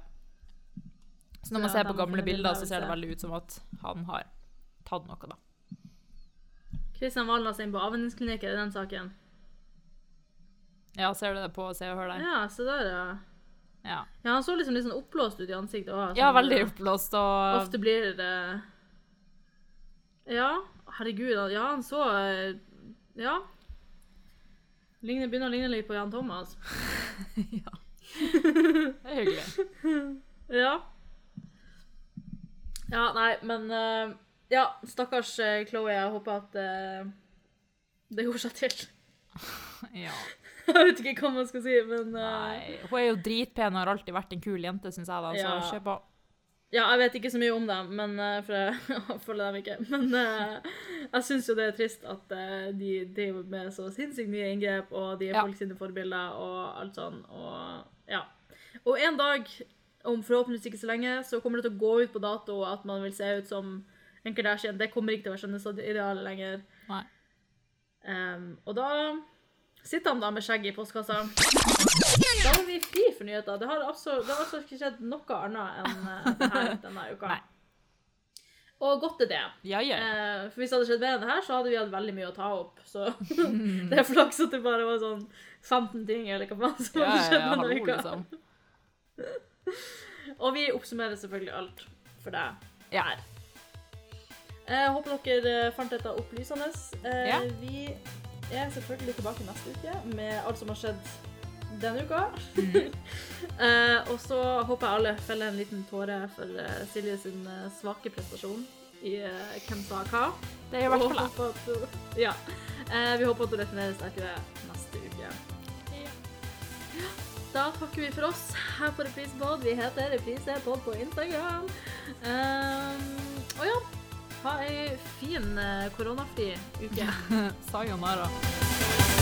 Så når man Ja, ser på gamle bilder, så ser det veldig ut som at han har tatt noe, da. Kristian Valna sin på avvenningsklinikken, er den saken? Ja, ser du det på Se og Hør der? Ja, se der, ja. Ja, Ja, han så liksom litt sånn oppblåst ut i ansiktet òg. ja veldig oppblåst og Ofte blir det Ja, herregud. Ja, han så eh, Ja. Ligner, begynner å ligne litt på Jan Thomas. [laughs] ja. Det er hyggelig. [laughs] Ja. Ja, nei, men eh, Ja, stakkars uh, Chloé. Jeg håper at eh, det går seg til. [laughs] Ja. [laughs] Jeg vet ikke hva man skal si, men uh... Nei. Hun er jo dritpen og har alltid vært en kul jente, syns jeg, da, så Ja. kjør på. Ja, jeg vet ikke så mye om dem, men, eh, for jeg [laughs] følger dem ikke. Men uh, jeg syns jo det er trist at uh, de driver med så sinnssykt mye inngrep, og de er Ja. folk sine forbilder og alt sånn, og ja. Og en dag, om forhåpentligvis ikke så lenge, så kommer det til å gå ut på dato at man vil se ut som en Kardashian. Det kommer ikke til å være skjønnhetsidealet lenger. Nei. Um, og da sitter han da med skjegg i postkassa. Da var vi fri for nyheter. Det har altså, det har altså ikke skjedd noe annet enn uh, det her denne uka. Nei. Og godt er det. Ja, ja. Uh, for hvis det hadde skjedd mer enn det her, så hadde vi hatt veldig mye å ta opp. Så [laughs] det er flaks at det bare var sånn 15 ting, eller hva faen som hadde skjedd ja, denne uka. liksom. [laughs] Og vi oppsummerer selvfølgelig alt for deg. Ja. her. Jeg håper dere eh, fant dette opplysende. Eh, Ja. Vi er selvfølgelig tilbake neste uke med alt som har skjedd denne uka. Mm. [laughs] Eh, og så håper jeg alle feller en liten tåre for uh, Silje sin uh, svake prestasjon i Hvem sa hva. Det er i hvert fall jeg. [laughs] ja. Eh, vi håper at du returnerer sterkere neste uke. Da takker vi for oss her på Reprisepod. Vi heter Reprisepod på Instagram. Um, og ja, ha ei fin eh, koronafri uke. [laughs] [laughs] Sayonara.